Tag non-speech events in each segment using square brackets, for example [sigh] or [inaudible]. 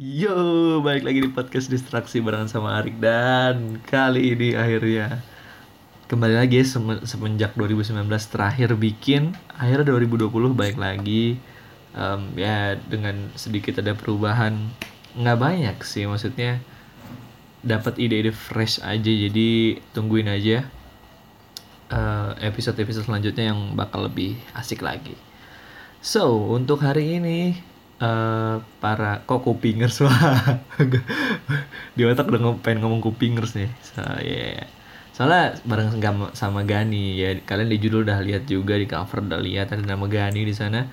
Yo, balik lagi di podcast distraksi barengan sama Arik dan kali ini akhirnya kembali lagi ya sem- semenjak 2019 terakhir bikin, akhirnya 2020 balik lagi Em, ya dengan sedikit ada perubahan nggak banyak sih maksudnya dapat ide-ide fresh aja jadi tungguin aja eh, episode-episode selanjutnya yang bakal lebih asik lagi. So, untuk hari ini eh para kok kupingers wah [laughs] di otak udah ngom- pengen ngomong kupingers nih. So, yeah. Soalnya bareng sama- sama Gani ya kalian di judul udah lihat juga di cover udah lihat ada nama Gani di sana.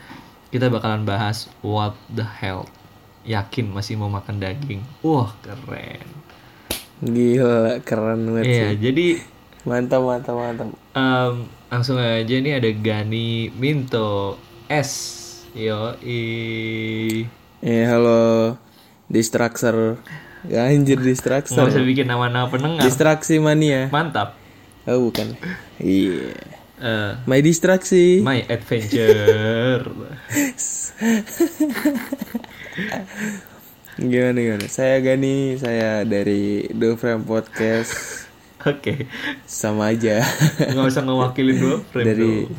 Kita bakalan bahas what the hell. Yakin masih mau makan daging. Wah, keren. Gila, keren banget sih. jadi Mantap, mantap, mantap. Em, langsung aja nih ada Gani Minto S. Yo i. Eh, halo. Distraxer. Ya, anjir, distraxer. bisa bikin nama-nama pendengar. Distraksi mania. Mantap. Oh, bukan. Iya. Eh, My distraksi. my adventure. [laughs] Gimana, gimana? Saya Gani, saya dari Do Frame Podcast. Oke. Sama aja. Nggak usah ngewakilin dulu frame dari dulu.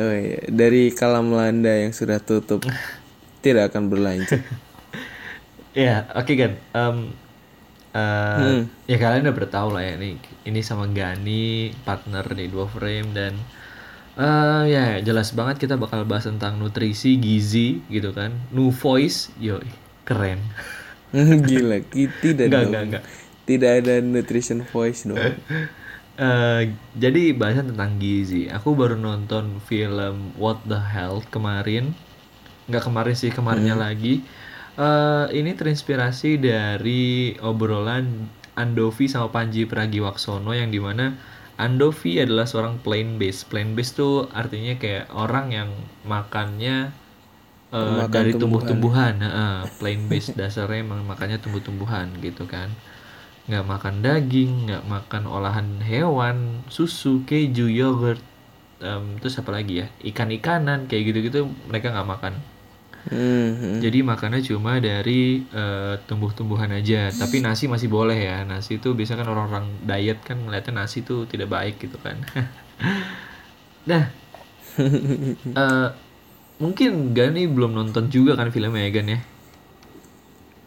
Oh iya, dari kalam Melanda yang sudah tutup [laughs] tidak akan berlanjut. [laughs] Ya, oke kan. Em, eh, Hmm. Ya kalian udah bertahu lah ya nih. Ini sama Gani partner di dua frame dan eh ya jelas banget kita bakal bahas tentang nutrisi, gizi gitu kan. New voice, yoi, keren. [laughs] Gila, ki- tidak Enggak, dong. enggak, enggak. Tidak ada nutrition voice dong. Eh, jadi bahasan tentang gizi. Aku baru nonton film What the Hell kemarin. Nggak kemarin sih, kemarinnya lagi. Eh, ini terinspirasi dari obrolan Andovi sama Panji Pragiwaksono yang di mana Andovi adalah seorang plant based. Plant based tuh artinya kayak orang yang makannya Makan dari tumbuhan. tumbuh-tumbuhan. [laughs] plant based dasarnya emang makannya tumbuh-tumbuhan gitu kan nggak makan daging, nggak makan olahan hewan, susu, keju, yogurt, em, terus apa lagi ya, ikan-ikanan kayak gitu-gitu mereka nggak makan. Hmm, Jadi makannya cuma dari eh, tumbuh-tumbuhan aja. Tapi nasi masih boleh ya. Nasi itu biasanya kan orang-orang diet kan ngeliatnya nasi itu tidak baik gitu kan. [laughs] nah, [laughs] eh, mungkin Gani belum nonton juga kan filmnya ya Gan ya?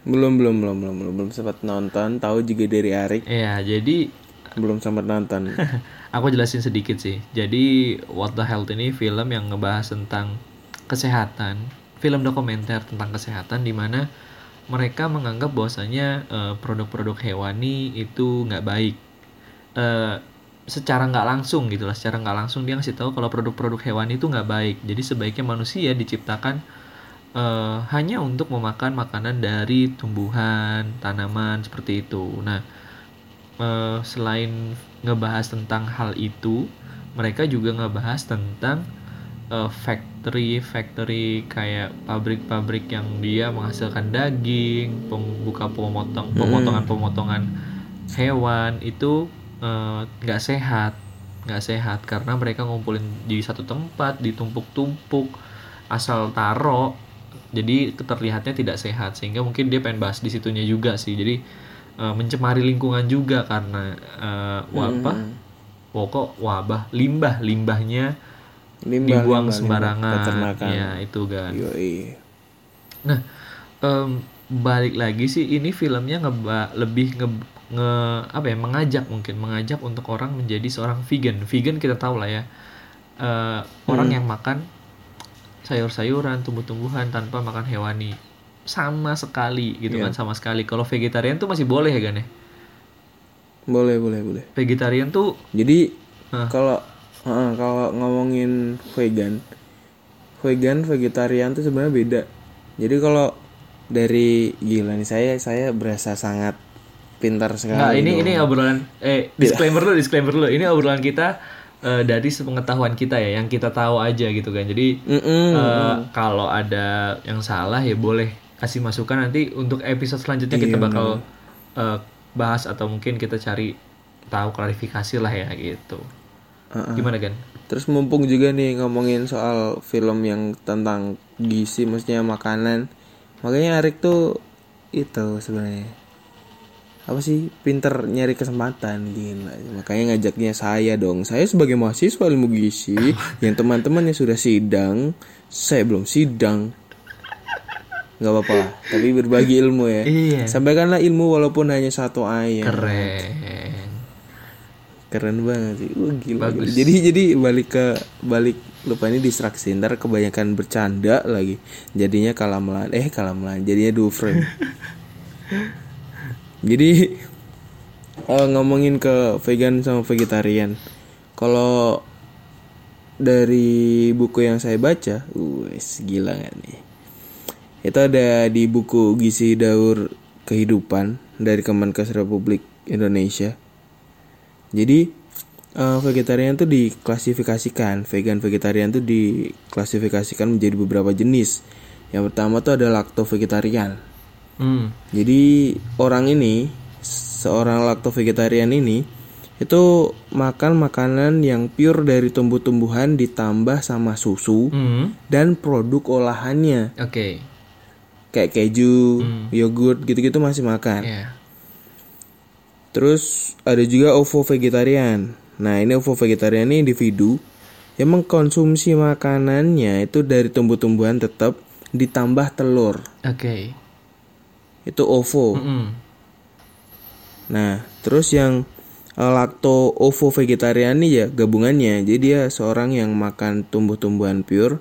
Belum belum belum belum belum belum sempat nonton tahu juga dari Arik Iya, jadi belum sempat nonton [laughs] Aku jelasin sedikit sih. Jadi What the Health ini film yang ngebahas tentang kesehatan, film dokumenter tentang kesehatan di mana mereka menganggap bahwasanya eh, produk-produk hewani itu nggak baik. Eh, secara nggak langsung gitu lah, secara nggak langsung dia ngasih tahu kalau produk-produk hewani itu nggak baik. Jadi sebaiknya manusia diciptakan eh, hanya untuk memakan makanan dari tumbuhan, tanaman seperti itu. Nah, eh, selain ngebahas tentang hal itu, mereka juga ngebahas tentang eh, factory factory kayak pabrik-pabrik yang dia menghasilkan daging, pembuka pemotong pemotongan-pemotongan hewan itu nggak sehat, nggak sehat karena mereka ngumpulin di satu tempat, ditumpuk-tumpuk, asal taro, jadi terlihatnya tidak sehat sehingga mungkin dia pengen bahas di situnya juga sih, jadi eh, mencemari lingkungan juga karena eh, wabah, pokok wabah, limbah. Limbahnya limbah dibuang limbah, sembarangan, limbah. Ya itu kan. Yoi. Nah, em, balik lagi sih ini filmnya ngeba lebih nge, nge- apa ya mengajak mungkin. Mengajak untuk orang menjadi seorang vegan. Vegan kita tahu lah ya. Eh, orang yang makan sayur-sayuran, tumbuh-tumbuhan tanpa makan hewani sama sekali gitu kan sama sekali. Kalau vegetarian tuh masih boleh ya kan ya? boleh boleh boleh Vegetarian tuh jadi kalau heeh, kalau ngomongin vegan vegan vegetarian tuh sebenarnya beda jadi kalau dari gila nih saya saya berasa sangat pintar sekali Nah, ini dong. ini obrolan eh disclaimer dulu, disclaimer dulu. Ini obrolan kita eh, dari sepengetahuan kita ya, yang kita tahu aja gitu kan. Jadi Mm-mm. eh, kalau ada yang salah ya boleh kasih masukan nanti untuk episode selanjutnya kita bakal eh, bahas atau mungkin kita cari tahu klarifikasi lah ya gitu. Heeh. Gimana kan? Terus mumpung juga nih ngomongin soal film yang tentang gizi, maksudnya makanan. Makanya Arik tuh itu sebenarnya apa sih? Pinter nyari kesempatan gila makanya ngajaknya saya dong. Saya sebagai mahasiswa ilmu gizi [laughs] yang teman-temannya sudah sidang saya belum sidang. Nggak apa-apa tapi berbagi ilmu ya. Iya. sampaikanlah ilmu walaupun hanya satu ayat. Keren. keren banget sih. Wah, gila, Bagus. gila. jadi jadi balik ke balik lupa ini distraksi. Ntar kebanyakan bercanda lagi. Jadinya kalamelan. Eh kalamelan. Jadinya dufren [laughs] jadi eh, ngomongin ke vegan sama vegetarian kalau dari buku yang saya baca wes gila nggak nih itu ada di buku gizi daur kehidupan dari Kemenkes Republik Indonesia jadi eh, vegetarian tuh diklasifikasikan, vegan vegetarian tuh diklasifikasikan menjadi beberapa jenis. Yang pertama tuh ada lacto vegetarian. Hmm. Jadi orang ini, seorang lacto vegetarian ini itu makan makanan yang pure dari tumbuh-tumbuhan ditambah sama susu Hmm. dan produk olahannya Oke. kayak keju, yogurt gitu-gitu masih makan. Ya. Terus ada juga ovo vegetarian. Nah ini ovo vegetarian ini individu yang mengkonsumsi makanannya itu dari tumbuh-tumbuhan tetap ditambah telur. Oke. Itu ovo. Mm-mm. Nah terus yang eh, lacto ovo vegetarian ini ya gabungannya. Jadi dia seorang yang makan tumbuh-tumbuhan pure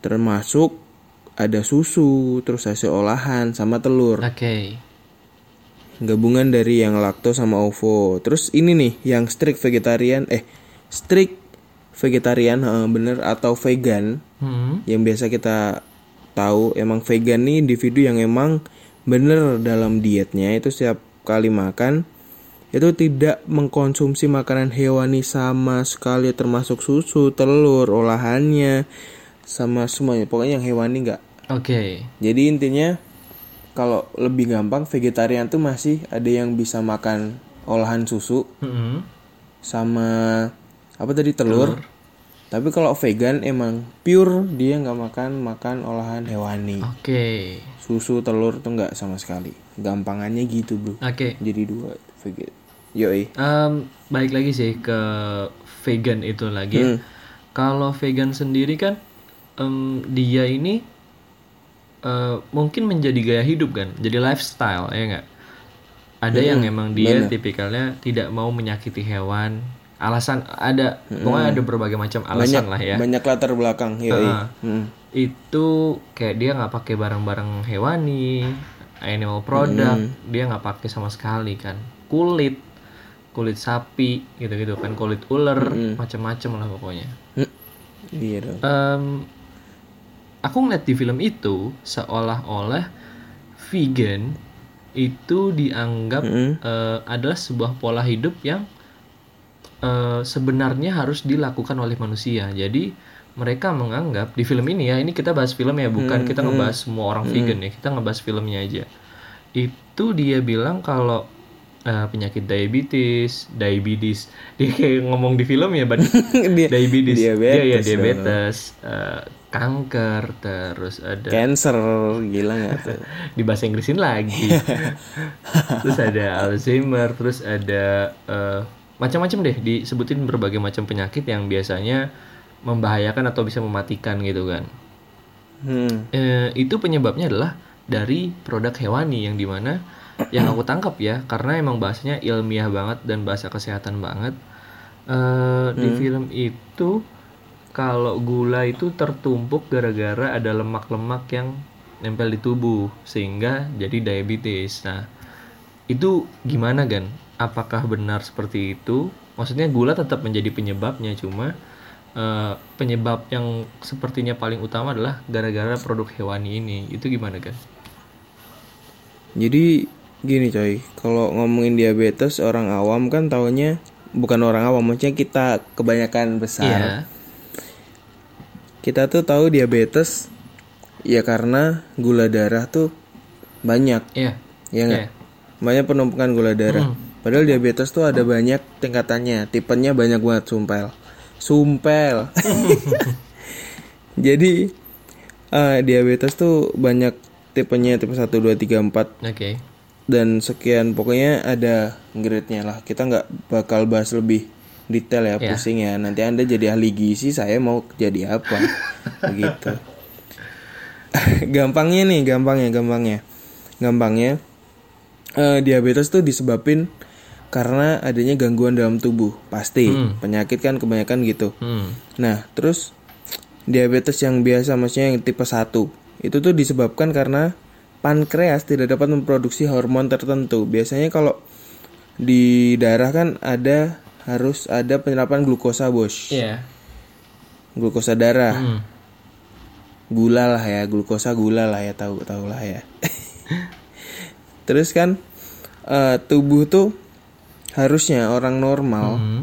termasuk ada susu, terus hasil olahan sama telur. Oke. gabungan dari yang lakto sama ovo. Terus ini nih yang strict vegetarian eh strict vegetarian eh, bener atau vegan Hmm. yang biasa kita tahu emang vegan nih individu yang emang bener dalam dietnya itu setiap kali makan itu tidak mengkonsumsi makanan hewani sama sekali termasuk susu, telur, olahannya sama semuanya. Pokoknya yang hewani nggak Oke. jadi intinya kalau lebih gampang vegetarian tuh masih ada yang bisa makan olahan susu Mm-mm. sama apa tadi telur. Tapi kalau vegan emang pure dia nggak makan makan olahan hewani. Oke. Susu telur tuh nggak sama sekali. Gampangannya gitu bro. Oke. Jadi dua vegan. Yoi. Em, balik lagi sih ke vegan itu lagi. Hmm. Kalau vegan sendiri kan em, dia ini eh, mungkin menjadi gaya hidup kan, jadi lifestyle ya nggak? Ada yang emang dia tipikalnya tidak mau menyakiti hewan. Alasan ada, pokoknya ada berbagai macam alasan lah ya. Banyak latar belakang. Yoi. Ah. Hmm. Itu kayak dia nggak pakai barang-barang hewani, animal product, dia nggak pakai sama sekali kan. Kulit, kulit sapi gitu-gitu kan, kulit ular, macam-macam lah pokoknya. Hmm. Iya dong. Em, aku ngeliat di film itu seolah-olah vegan itu dianggap Mm-mm. eh, adalah sebuah pola hidup yang eh, sebenarnya harus dilakukan oleh manusia. Jadi mereka menganggap di film ini ya, ini kita bahas film ya, bukan kita ngebahas semua orang vegan ya, kita ngebahas filmnya aja. Itu dia bilang kalau eh, penyakit diabetes, diabetes, [laughs] dia kayak ngomong di film ya. [laughs] Dia- diabetes, diabetes Iya, iya, dong. diabetes, eh, kanker, terus ada Cancer gila nggak tuh? [laughs] di bahasa Inggrisin lagi. terus ada Alzheimer, terus ada eh, macam-macam deh disebutin berbagai macam penyakit yang biasanya membahayakan atau bisa mematikan gitu kan. Hmm. Eh, itu penyebabnya adalah dari produk hewani yang di mana [clears throat] yang aku tangkap ya karena emang bahasanya ilmiah banget dan bahasa kesehatan banget. Eh, Di film itu kalau gula itu tertumpuk gara-gara ada lemak-lemak yang nempel di tubuh sehingga jadi diabetes. Nah, itu gimana kan? Apakah benar seperti itu? Maksudnya gula tetap menjadi penyebabnya cuma eh, penyebab yang sepertinya paling utama adalah gara-gara produk hewani ini. Itu gimana kan? Jadi gini coy, kalau ngomongin diabetes orang awam kan taunya bukan orang awam, maksudnya kita kebanyakan besar. Iya. Kita tuh tahu diabetes ya karena gula darah tuh banyak, Iya. ya nggak? Iya. Banyak penumpukan gula darah. Hmm. Padahal diabetes tuh ada banyak tingkatannya, tipenya banyak banget sumpel. Sumpel. [laughs] Jadi eh, diabetes tuh banyak tipenya tipe 1 2 3 4 Oke. dan sekian pokoknya ada grade-nya lah. Kita nggak bakal bahas lebih detail ya, Ya. pusing ya. Nanti Anda jadi ahli gizi, saya mau jadi apa? [laughs] Begitu. [laughs] gampangnya nih, gampangnya, gampangnya. Gampangnya eh, diabetes tuh disebabin karena adanya gangguan dalam tubuh. Pasti, penyakit kan kebanyakan gitu. Hmm. Nah, terus diabetes yang biasa maksudnya yang tipe 1 itu tuh disebabkan karena pankreas tidak dapat memproduksi hormon tertentu. Biasanya kalau di darah kan ada harus ada penyerapan glukosa, Bos. Iya. Glukosa darah. Hmm. Gula lah ya, glukosa gula lah ya, tahu tahu lah ya. [laughs] terus kan eh, tubuh tuh harusnya orang normal Hmm.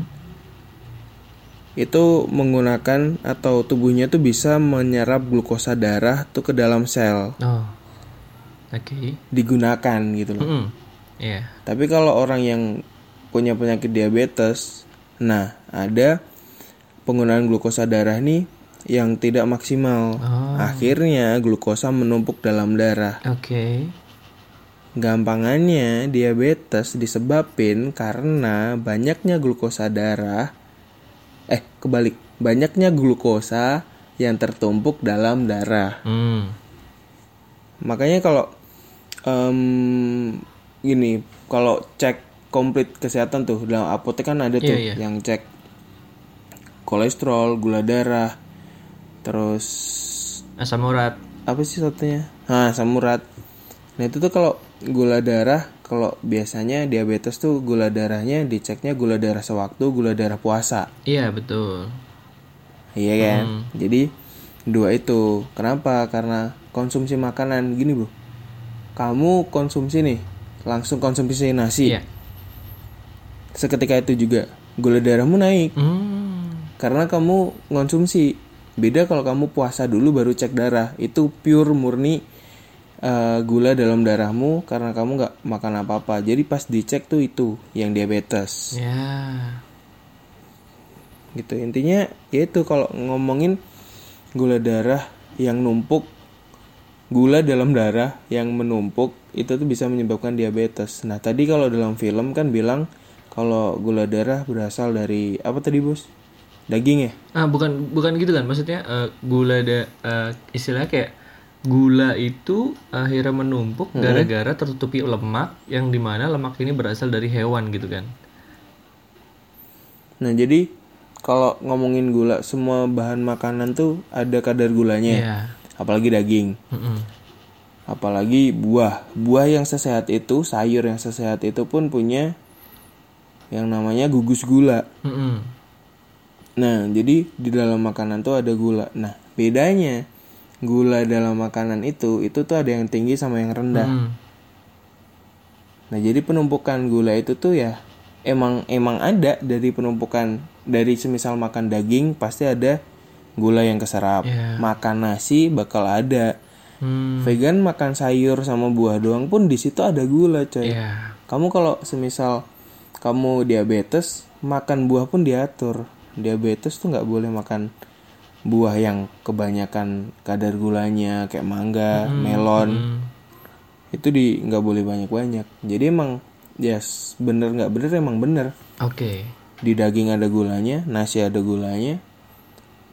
itu menggunakan atau tubuhnya tuh bisa menyerap glukosa darah tuh ke dalam sel Oh. Oke. digunakan gitu loh. Hmm. Iya. Tapi kalau orang yang punya penyakit diabetes, nah ada penggunaan glukosa darah nih yang tidak maksimal. Oh. Akhirnya glukosa menumpuk dalam darah. Oke. Gampangannya diabetes disebabin karena banyaknya glukosa darah eh kebalik, banyaknya glukosa yang tertumpuk dalam darah. Hmm. Makanya kalau em, gini, kalau cek komplit kesehatan tuh dalam apotek kan ada tuh Iya, iya. yang cek kolesterol, gula darah, terus Asam urat. apa sih satunya? Nah, asam urat. Nah, itu tuh kalau gula darah, kalau biasanya diabetes tuh gula darahnya diceknya gula darah sewaktu, gula darah puasa. Iya betul. Iya kan? Hmm. Jadi dua itu. Kenapa? Karena konsumsi makanan gini, Bro. Kamu konsumsi nih, langsung konsumsi nasi. Iya. Seketika itu juga gula darahmu naik Hmm. karena kamu konsumsi. Beda kalau kamu puasa dulu baru cek darah. Itu pure murni eh, gula dalam darahmu karena kamu nggak makan apa-apa. Jadi pas dicek tuh itu yang diabetes. Ya. gitu intinya yaitu kalau ngomongin gula darah yang numpuk gula dalam darah yang menumpuk itu tuh bisa menyebabkan diabetes nah tadi kalau dalam film kan bilang kalau gula darah berasal dari apa tadi bos daging ya Ah bukan bukan gitu kan maksudnya eh, gula da eh, istilahnya kayak gula itu akhirnya menumpuk gara-gara tertutupi lemak yang di mana lemak ini berasal dari hewan gitu kan. nah jadi kalau ngomongin gula semua bahan makanan tuh ada kadar gulanya Iya. apalagi daging Mm-mm. apalagi buah buah yang sesehat itu sayur yang sesehat itu pun punya yang namanya gugus gula Mm-mm. nah jadi di dalam makanan tuh ada gula nah bedanya gula dalam makanan itu itu tuh ada yang tinggi sama yang rendah Mm. nah jadi penumpukan gula itu tuh ya emang emang ada dari penumpukan dari semisal makan daging pasti ada gula yang keserap Iya. makan nasi bakal ada Hmm. vegan makan sayur sama buah doang pun di situ ada gula coy Iya. kamu kalau semisal kamu diabetes makan buah pun diatur diabetes tuh nggak boleh makan buah yang kebanyakan kadar gulanya kayak mangga melon. Hmm. itu di nggak boleh banyak banyak jadi emang yes bener nggak bener emang bener. Oke. di daging ada gulanya nasi ada gulanya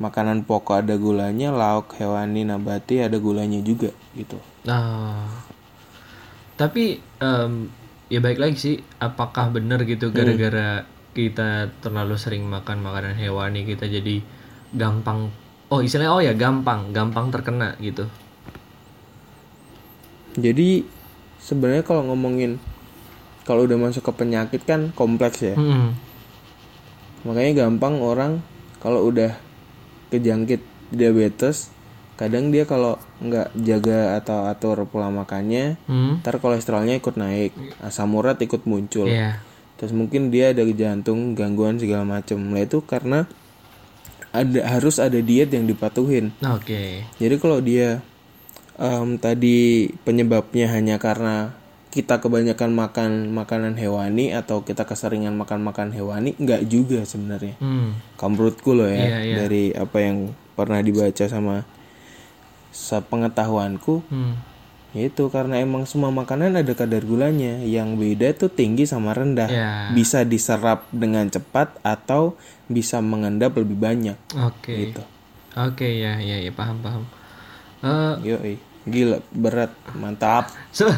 makanan pokok ada gulanya lauk hewani nabati ada gulanya juga gitu. Nah, tapi em, ya baik lagi sih, apakah benar gitu gara-gara kita terlalu sering makan makanan hewani kita jadi gampang, oh istilahnya oh ya gampang, gampang terkena gitu. Jadi sebenarnya kalau ngomongin kalau udah masuk ke penyakit kan kompleks ya. Hmm. Makanya gampang orang kalau udah kejangkit diabetes, kadang dia kalau nggak jaga atau atur pola makannya, Hmm. ntar kolesterolnya ikut naik, asam urat ikut muncul. Iya. Terus mungkin dia ada jantung, gangguan segala macem. Nah itu karena ada harus ada diet yang dipatuhin. Oke. Jadi kalau dia em, tadi penyebabnya hanya karena kita kebanyakan makan makanan hewani atau kita keseringan makan makan hewani, nggak juga sebenarnya. Hmm. Kalau menurutku loh ya Iya, iya. dari apa yang pernah dibaca sama sepengetahuanku, Hmm. Itu karena emang semua makanan ada kadar gulanya. Yang beda tuh tinggi sama rendah. Ya. Bisa diserap dengan cepat atau bisa mengendap lebih banyak. Oke. Gitu. Oke ya ya ya paham paham. Eh Yoi. Gila, berat, mantap. so- [laughs]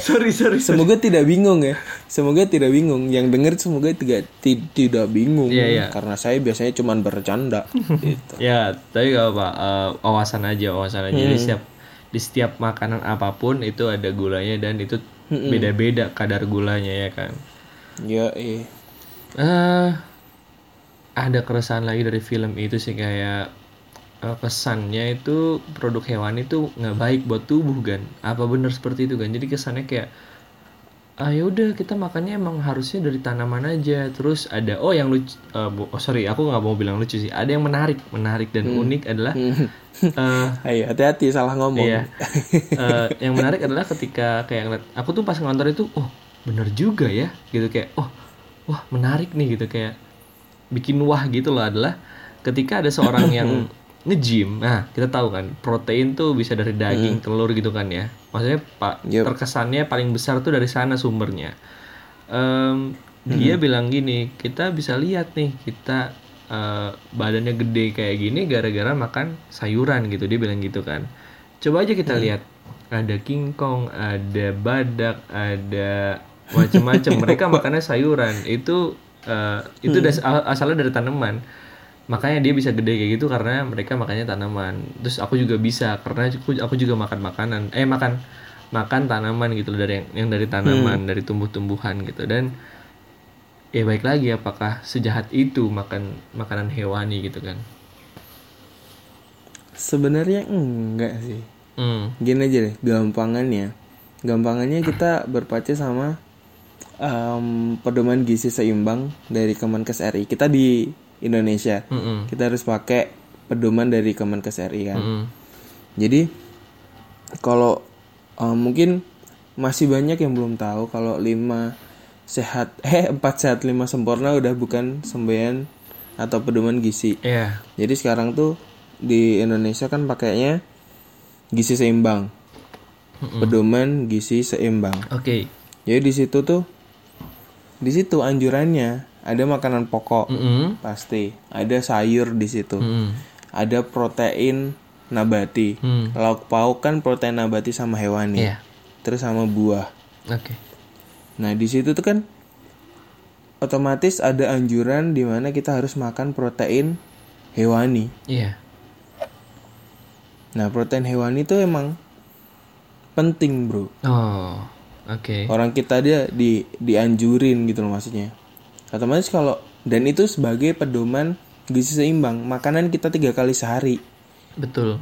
sorry sorry. sorry. Semoga tidak bingung ya. Semoga tidak bingung. Yang denger semoga tidak ti- tidak bingung. Iya, iya. Karena saya biasanya cuman bercanda. [laughs] gitu. Ya, tapi gak apa, eh, wawasan aja, wawasan aja. Jadi Hmm. setiap di setiap makanan apa pun itu ada gulanya dan itu beda-beda kadar gulanya ya kan. Yoi. Eh ada keresahan lagi dari film itu sih kayak eh, kesannya itu produk hewani itu nggak baik buat tubuh kan. Apa benar seperti itu kan? Jadi kesannya kayak ah ya udah kita makannya emang harusnya dari tanaman aja. Terus ada oh yang lucu bu- oh sorry aku nggak mau bilang lucu sih. Ada yang menarik, menarik dan unik adalah eh [laughs] Ayo hati-hati salah ngomong. Iya. Eh, yang menarik adalah ketika kayak ngeliat, aku tuh pas ngontor itu, oh bener juga ya, gitu kayak, oh wah menarik nih gitu kayak bikin wah gitu loh adalah ketika ada seorang yang [laughs] nge-gym, nah kita tahu kan protein tuh bisa dari daging, telur gitu kan ya, maksudnya pak Yup. terkesannya paling besar tuh dari sana sumbernya. Em, dia bilang gini, kita bisa lihat nih kita eh, badannya gede kayak gini gara-gara makan sayuran gitu dia bilang gitu kan. Coba aja kita lihat ada kingkong, ada badak, ada macam-macam. [laughs] Mereka makannya sayuran. Itu eh, itu das- a- asalnya dari tanaman. Makanya dia bisa gede kayak gitu karena mereka makannya tanaman. Terus aku juga bisa karena aku, aku juga makan makanan. Eh makan makan tanaman gitu loh, dari yang, yang dari tanaman, dari tumbuh-tumbuhan gitu. Dan ya baik lagi apakah sejahat itu makan makanan hewani gitu kan. Sebenarnya enggak sih. Hmm. Gini aja deh, gampangannya. Gampangannya kita berpacu sama em, pedoman gizi seimbang dari Kemenkes RI. Kita di Indonesia. Mm-mm. Kita harus pakai pedoman dari Kemenkes RI kan. Mm-mm. Jadi kalau eh, mungkin masih banyak yang belum tahu kalau lima sehat [laughs] eh empat sehat lima sempurna udah bukan semboyan atau pedoman gizi. Iya. Jadi sekarang tuh di Indonesia kan pakainya gizi seimbang. Pedoman gizi seimbang. Oke. Jadi di situ tuh di situ anjurannya ada makanan pokok Mm-mm. pasti, ada sayur di situ. Mm-mm. Ada protein nabati. Hmm. Lauk pauk kan protein nabati sama hewani. Iya. Terus sama buah. Oke. Nah, di situ tuh kan otomatis ada anjuran di mana kita harus makan protein hewani. Iya. Nah, protein hewani itu emang penting, Bro. Oh. Oke. Orang kita dia di dianjurin gitu loh maksudnya. Otomatis kalau dan itu sebagai pedoman gizi seimbang. Makanan kita tiga kali sehari. Betul.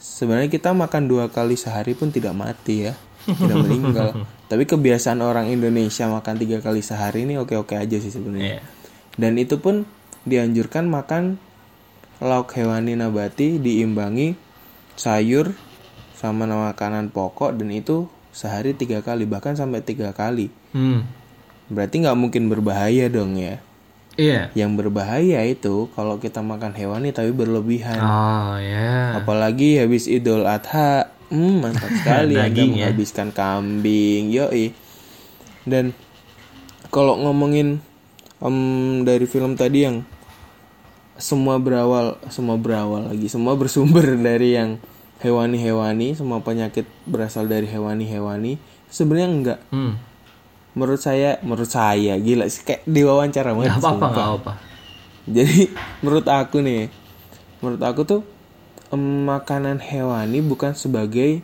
Sebenarnya kita makan dua kali sehari pun tidak mati ya, tidak meninggal. [laughs] Tapi kebiasaan orang Indonesia makan tiga kali sehari ini oke-oke aja sih sebenarnya. Iya. Dan itu pun dianjurkan makan lauk hewani nabati diimbangi sayur sama makanan pokok dan itu sehari tiga kali bahkan sampai tiga kali. Hmm. Berarti nggak mungkin berbahaya dong ya. Iya. Yang berbahaya itu kalau kita makan hewani tapi berlebihan. Oh ya. Apalagi habis Idul Adha, hmm, mantap [laughs] sekali Anda Daging ya. menghabiskan kambing, yoi. Dan kalau ngomongin em, dari film tadi yang semua berawal, semua berawal lagi, semua bersumber [laughs] dari yang hewani-hewani, semua penyakit berasal dari hewani-hewani. Sebenarnya enggak. Hmm. Menurut saya, menurut saya gila sih kayak diwawancara banget. Gak apa-apa, sumpah. gak apa. Jadi [laughs] menurut aku nih, menurut aku tuh makanan hewani bukan sebagai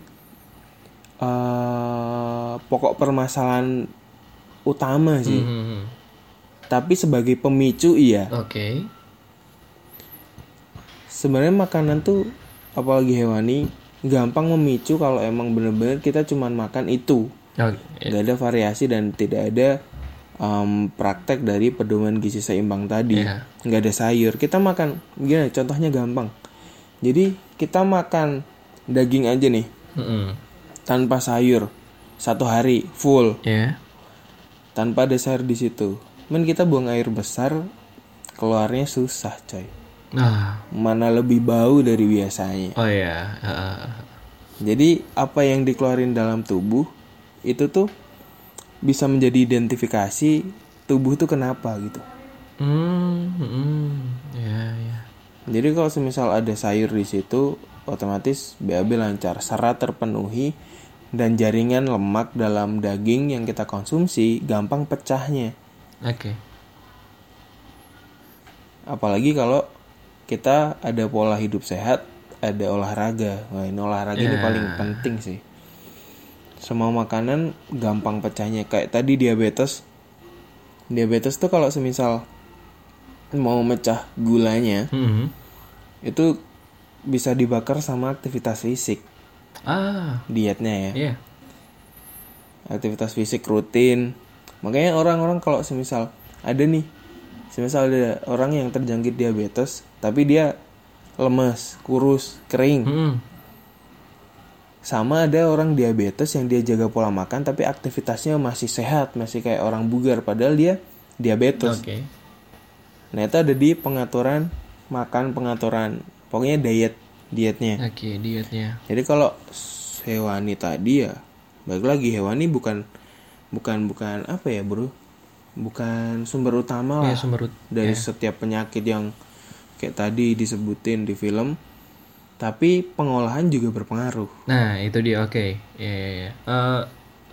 eh, pokok permasalahan utama sih, Hmm. tapi sebagai pemicu iya. Oke. Sebenarnya makanan tuh apalagi hewani gampang memicu kalau emang bener-bener kita cuman makan itu, Oke. nggak ada variasi dan tidak ada em, praktek dari pedoman gizi seimbang tadi. Iya. nggak ada sayur kita makan gini contohnya gampang jadi kita makan daging aja nih Mm-mm. tanpa sayur satu hari full Ya. tanpa ada sayur di situ men kita buang air besar keluarnya susah coy Nah. mana lebih bau dari biasanya Oh ya. Heeh. Jadi apa yang dikeluarin dalam tubuh itu tuh bisa menjadi identifikasi tubuh tuh kenapa gitu. Hmm, hmm, ya, ya. Jadi kalau semisal ada sayur di situ, otomatis BAB lancar, serat terpenuhi dan jaringan lemak dalam daging yang kita konsumsi gampang pecahnya. Oke. Apalagi kalau kita ada pola hidup sehat, ada olahraga. Wah, ini olahraga ini Ya. paling penting sih. Semua makanan gampang pecahnya. Kayak tadi diabetes. Diabetes tuh kalau semisal mau mecah gulanya, Hmm. itu bisa dibakar sama aktivitas fisik Ah, dietnya ya. iya. Aktivitas fisik rutin. Makanya orang-orang kalau semisal ada nih, semisal ada orang yang terjangkit diabetes, tapi dia lemes, kurus, kering. Hmm. Sama ada orang diabetes yang dia jaga pola makan tapi aktivitasnya masih sehat, masih kayak orang bugar padahal dia diabetes. Oke. Nah, itu ada di pengaturan makan, pengaturan pokoknya diet dietnya. Oke, dietnya. Jadi kalau hewani tadi ya, balik lagi hewani bukan bukan bukan apa ya, Bro? Bukan sumber utama lah Ya, sumber ut- dari setiap penyakit yang kayak tadi disebutin di film. Tapi pengolahan juga berpengaruh. Nah, itu dia. Oke. Ya, ya, ya. Eh,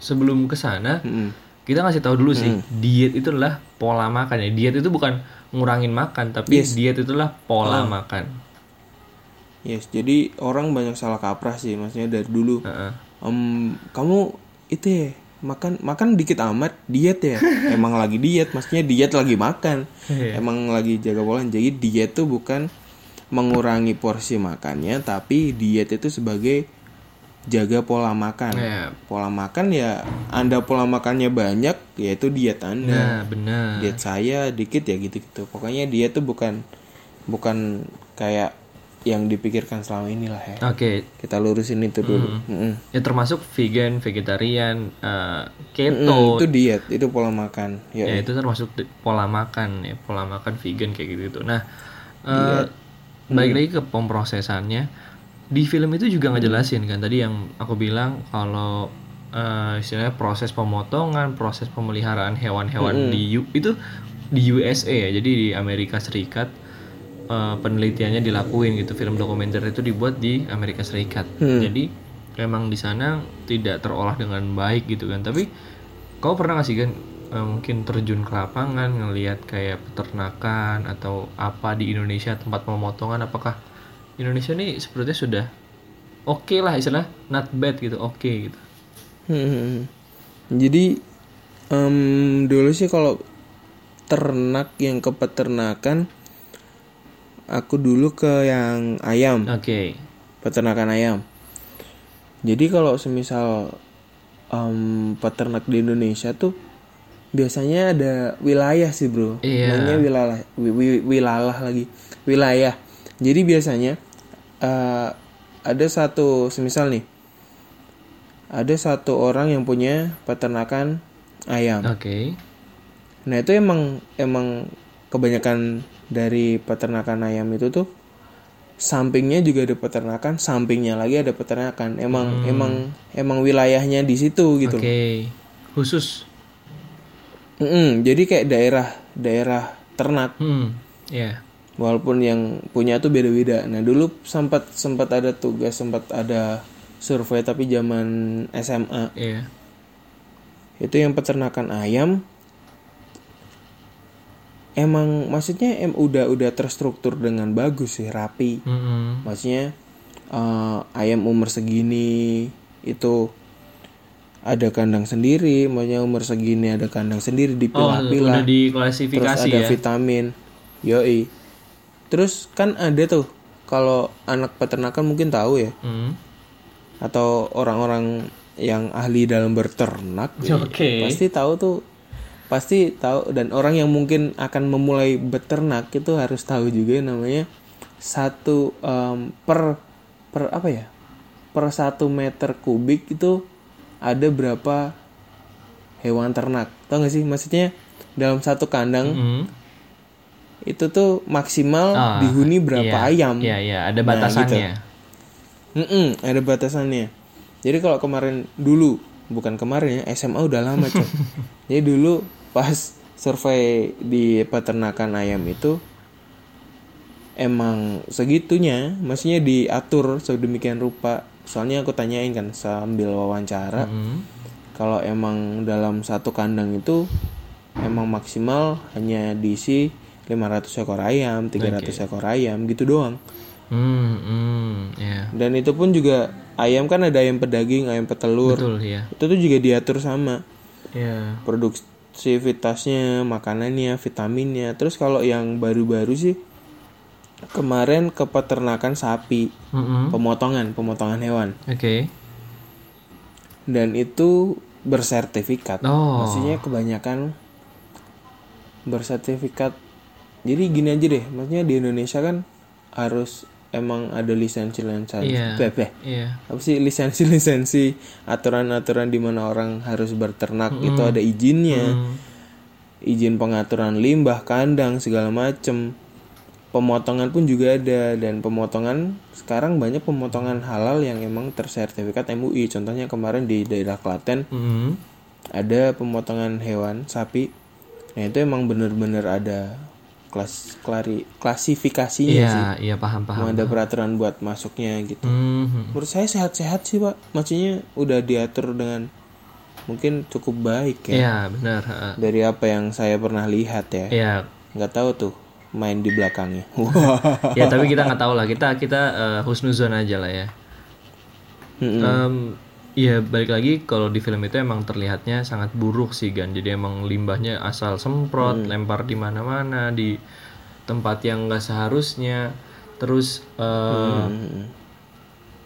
sebelum ke sana, Mm-mm. kita ngasih tahu dulu sih, diet itu adalah pola makan ya. Diet itu bukan ngurangin makan, tapi diet itu adalah pola makan. Yes, jadi orang banyak salah kaprah sih, maksudnya dari dulu. Heeh. Em, kamu itu ya makan makan dikit amat diet ya. [laughs] Emang lagi diet, maksudnya diet lagi makan. Iya. Emang lagi jaga pola. Jadi diet tuh bukan mengurangi porsi makannya, tapi diet itu sebagai jaga pola makan. Ya, Pola makan ya Anda pola makannya banyak, yaitu diet Anda. nah benar. Diet saya dikit ya gitu-gitu. Pokoknya diet tuh bukan bukan kayak yang dipikirkan selama ini lah ya. Oke, Kita lurusin itu dulu. Mm-mm. ya termasuk vegan, vegetarian, Mm, keto, itu diet, itu pola makan. Ya, ya itu termasuk pola makan ya, pola makan vegan kayak gitu. Nah, eh, balik lagi ke pemprosesannya. Di film itu juga ngejelasin kan tadi yang aku bilang kalau eh, istilahnya proses pemotongan, proses pemeliharaan hewan-hewan di U- itu di USA ya, jadi di Amerika Serikat eh, penelitiannya dilakuin gitu. Film dokumenter itu dibuat di Amerika Serikat. Jadi memang di sana tidak terolah dengan baik gitu kan. Tapi kau pernah nggak sih kan eh, mungkin terjun ke lapangan ngelihat kayak peternakan atau apa di Indonesia tempat pemotongan apakah Indonesia nih sepertinya sudah oke lah istilah not bad gitu oke gitu Hmm. Jadi em, dulu sih kalau ternak yang ke peternakan, aku dulu ke yang ayam, oke peternakan ayam. Jadi kalau semisal em, peternak di Indonesia tuh biasanya ada wilayah sih bro, Iya. namanya wilayah, wi- wi- wilayah lagi, wilayah. Jadi biasanya eh, ada satu semisal nih ada satu orang yang punya peternakan ayam. oke Nah itu emang emang kebanyakan dari peternakan ayam itu tuh sampingnya juga ada peternakan, sampingnya lagi ada peternakan. Emang emang emang wilayahnya di situ gitu. oke khusus Mm-mm, jadi kayak daerah daerah ternak. hmm ya Walaupun yang punya tuh beda-beda. Nah dulu sempat sempat ada tugas, sempat ada survei tapi zaman SMA ya itu yang peternakan ayam emang maksudnya em udah udah terstruktur dengan bagus sih rapi Mm-mm. maksudnya eh, ayam umur segini itu ada kandang sendiri maksudnya umur segini ada kandang sendiri oh dipilah-pilah terus diklasifikasi ada ya? vitamin yoi. Terus kan ada tuh kalau anak peternakan mungkin tahu ya. Hmm. atau orang-orang yang ahli dalam berternak. [laughs] Oke. pasti tahu tuh pasti tahu. Dan orang yang mungkin akan memulai beternak itu harus tahu juga namanya satu em, per per apa ya? Per satu meter kubik itu ada berapa hewan ternak tau gak sih maksudnya dalam satu kandang Mm. itu tuh maksimal Ah, dihuni berapa iya, ayam Iya, iya, ada Nah, batasannya. Mm-mm, ada batasannya. Jadi kalau kemarin dulu, bukan kemarin ya, SMA udah lama coy. [laughs] Jadi dulu pas survei di peternakan ayam itu emang segitunya, maksudnya diatur sedemikian rupa. Soalnya aku tanyain kan sambil wawancara, Hmm. kalau emang dalam satu kandang itu emang maksimal hanya diisi 500 ekor ayam, 300 ekor ayam gitu doang. Hmm, hmm, ya. Dan itu pun juga ayam kan ada ayam pedaging, ayam petelur. Betul ya. Itu tuh juga diatur sama Ya. produksivitasnya, makanannya, vitaminnya. Terus kalau yang baru-baru sih kemarin ke peternakan sapi, Mm-mm. pemotongan, pemotongan hewan. Oke. Dan itu bersertifikat. Oh. Maksudnya kebanyakan bersertifikat. Jadi gini aja deh, maksudnya di Indonesia kan harus emang ada lisensi-lisensi. Iya. Beh, beh. Iya. apa sih lisensi-lisensi aturan-aturan di mana orang harus berternak itu ada izinnya Hmm. izin pengaturan limbah kandang segala macem pemotongan pun juga ada dan pemotongan sekarang banyak pemotongan halal yang emang tersertifikat MUI contohnya kemarin di daerah Klaten Hmm. ada pemotongan hewan sapi nah itu emang bener-bener ada kelas klari, klasifikasinya sih Iya, iya paham paham. ada peraturan buat masuknya gitu Hmm. Menurut saya sehat-sehat sih pak, maksudnya udah diatur dengan mungkin cukup baik ya Iya, benar. dari apa yang saya pernah lihat ya. Iya. Nggak tahu tuh main di belakangnya. [laughs] Ya, tapi kita nggak tahu lah. Kita kita eh, husnuzon aja lah ya. Mm-mm. Em, Iya balik lagi kalau di film itu emang terlihatnya sangat buruk sih kan. Jadi emang limbahnya asal semprot, lempar di mana-mana di tempat yang nggak seharusnya. Terus eh, Mm-mm.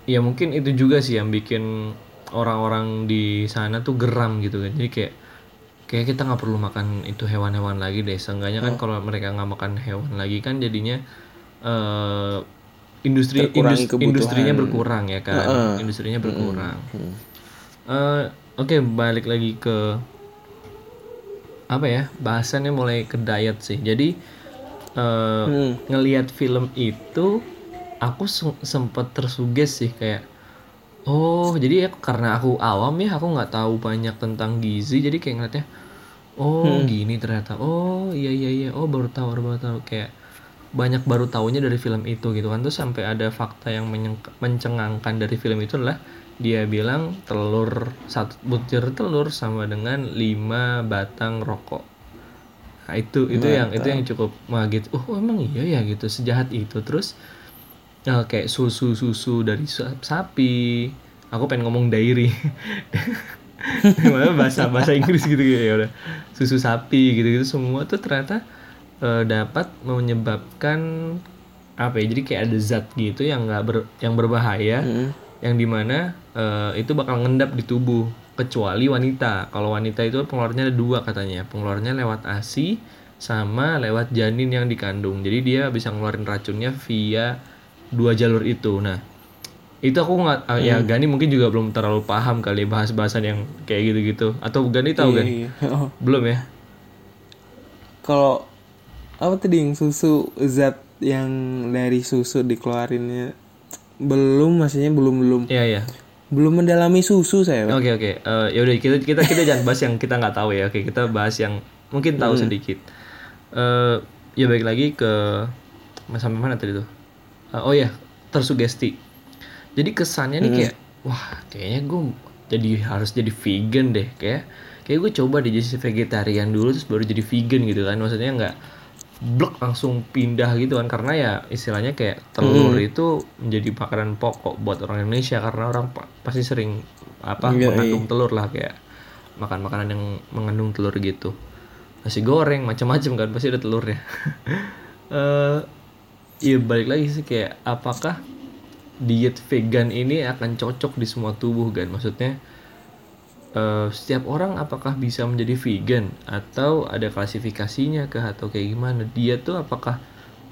ya mungkin itu juga sih yang bikin orang-orang di sana tuh geram gitu kan. Jadi kayak kayak kita nggak perlu makan itu hewan-hewan lagi deh. Seenggaknya kan kalau mereka nggak makan hewan lagi kan jadinya eh industri Terkurangi indus- industrinya kebutuhan. berkurang ya kan. Industrinya berkurang. Mm. Eh, Oke balik lagi ke apa ya bahasannya mulai ke diet sih. Jadi eh Hmm. ngelihat film itu aku se- sempet tersuges sih kayak oh jadi ya karena aku awam ya aku nggak tahu banyak tentang gizi jadi kayak ngeliatnya oh gini ternyata. Oh iya iya iya. Oh baru tahu baru tahu. Kayak banyak baru tahunya dari film itu gitu kan. Terus sampai ada fakta yang mencengangkan dari film itu adalah dia bilang telur satu butir telur sama dengan lima batang rokok. Nah, itu itu yang itu yang cukup ngaget. Oh, emang iya ya? Gitu sejahat itu. Terus eh, kayak susu susu dari sa- sapi. Aku pengen ngomong dairy. [laughs] Bahasa bahasa Inggris gitu ya udah. Susu sapi gitu-gitu semua tuh ternyata eh, dapat menyebabkan apa ya? Jadi kayak ada zat gitu yang nggak ber, yang berbahaya Mm-mm. yang di mana eh, itu bakal ngendap di tubuh kecuali wanita kalau wanita itu pengeluarnya ada dua katanya pengeluarnya lewat asi sama lewat janin yang dikandung jadi dia bisa ngeluarin racunnya via dua jalur itu nah itu aku nggak ah, ya Gani mungkin juga belum terlalu paham kali ya bahas bahasan yang kayak gitu-gitu atau Gani tahu kan iya. Oh. [laughs] belum ya Kalau apa tadi yang susu zat yang dari susu dikeluarinnya belum maksudnya belum belum iya iya belum mendalami susu saya. Oke oke, Eh, ya udah kita kita kita jangan bahas yang kita nggak tahu ya. Oke kita bahas yang mungkin tahu sedikit. Eh ya baik lagi ke sampai mana tadi tuh? Eh, oh ya tersugesti. Jadi kesannya nih kayak wah kayaknya gue jadi harus jadi vegan deh. Kayak kayak gue coba deh jadi vegetarian dulu terus baru jadi vegan gitu kan. Maksudnya nggak blok langsung pindah gitu kan. Karena ya istilahnya kayak telur itu menjadi makanan pokok buat orang Indonesia. Karena orang pa- pasti sering apa Iya, mengandung telur lah. Kayak makan makanan yang mengandung telur gitu. Nasi goreng macam-macam kan pasti ada telurnya. [laughs] Eh iya balik lagi sih kayak apakah diet vegan ini akan cocok di semua tubuh kan maksudnya eh, setiap orang apakah bisa menjadi vegan? Atau ada klasifikasinya kah? Atau kayak gimana? Dia tuh apakah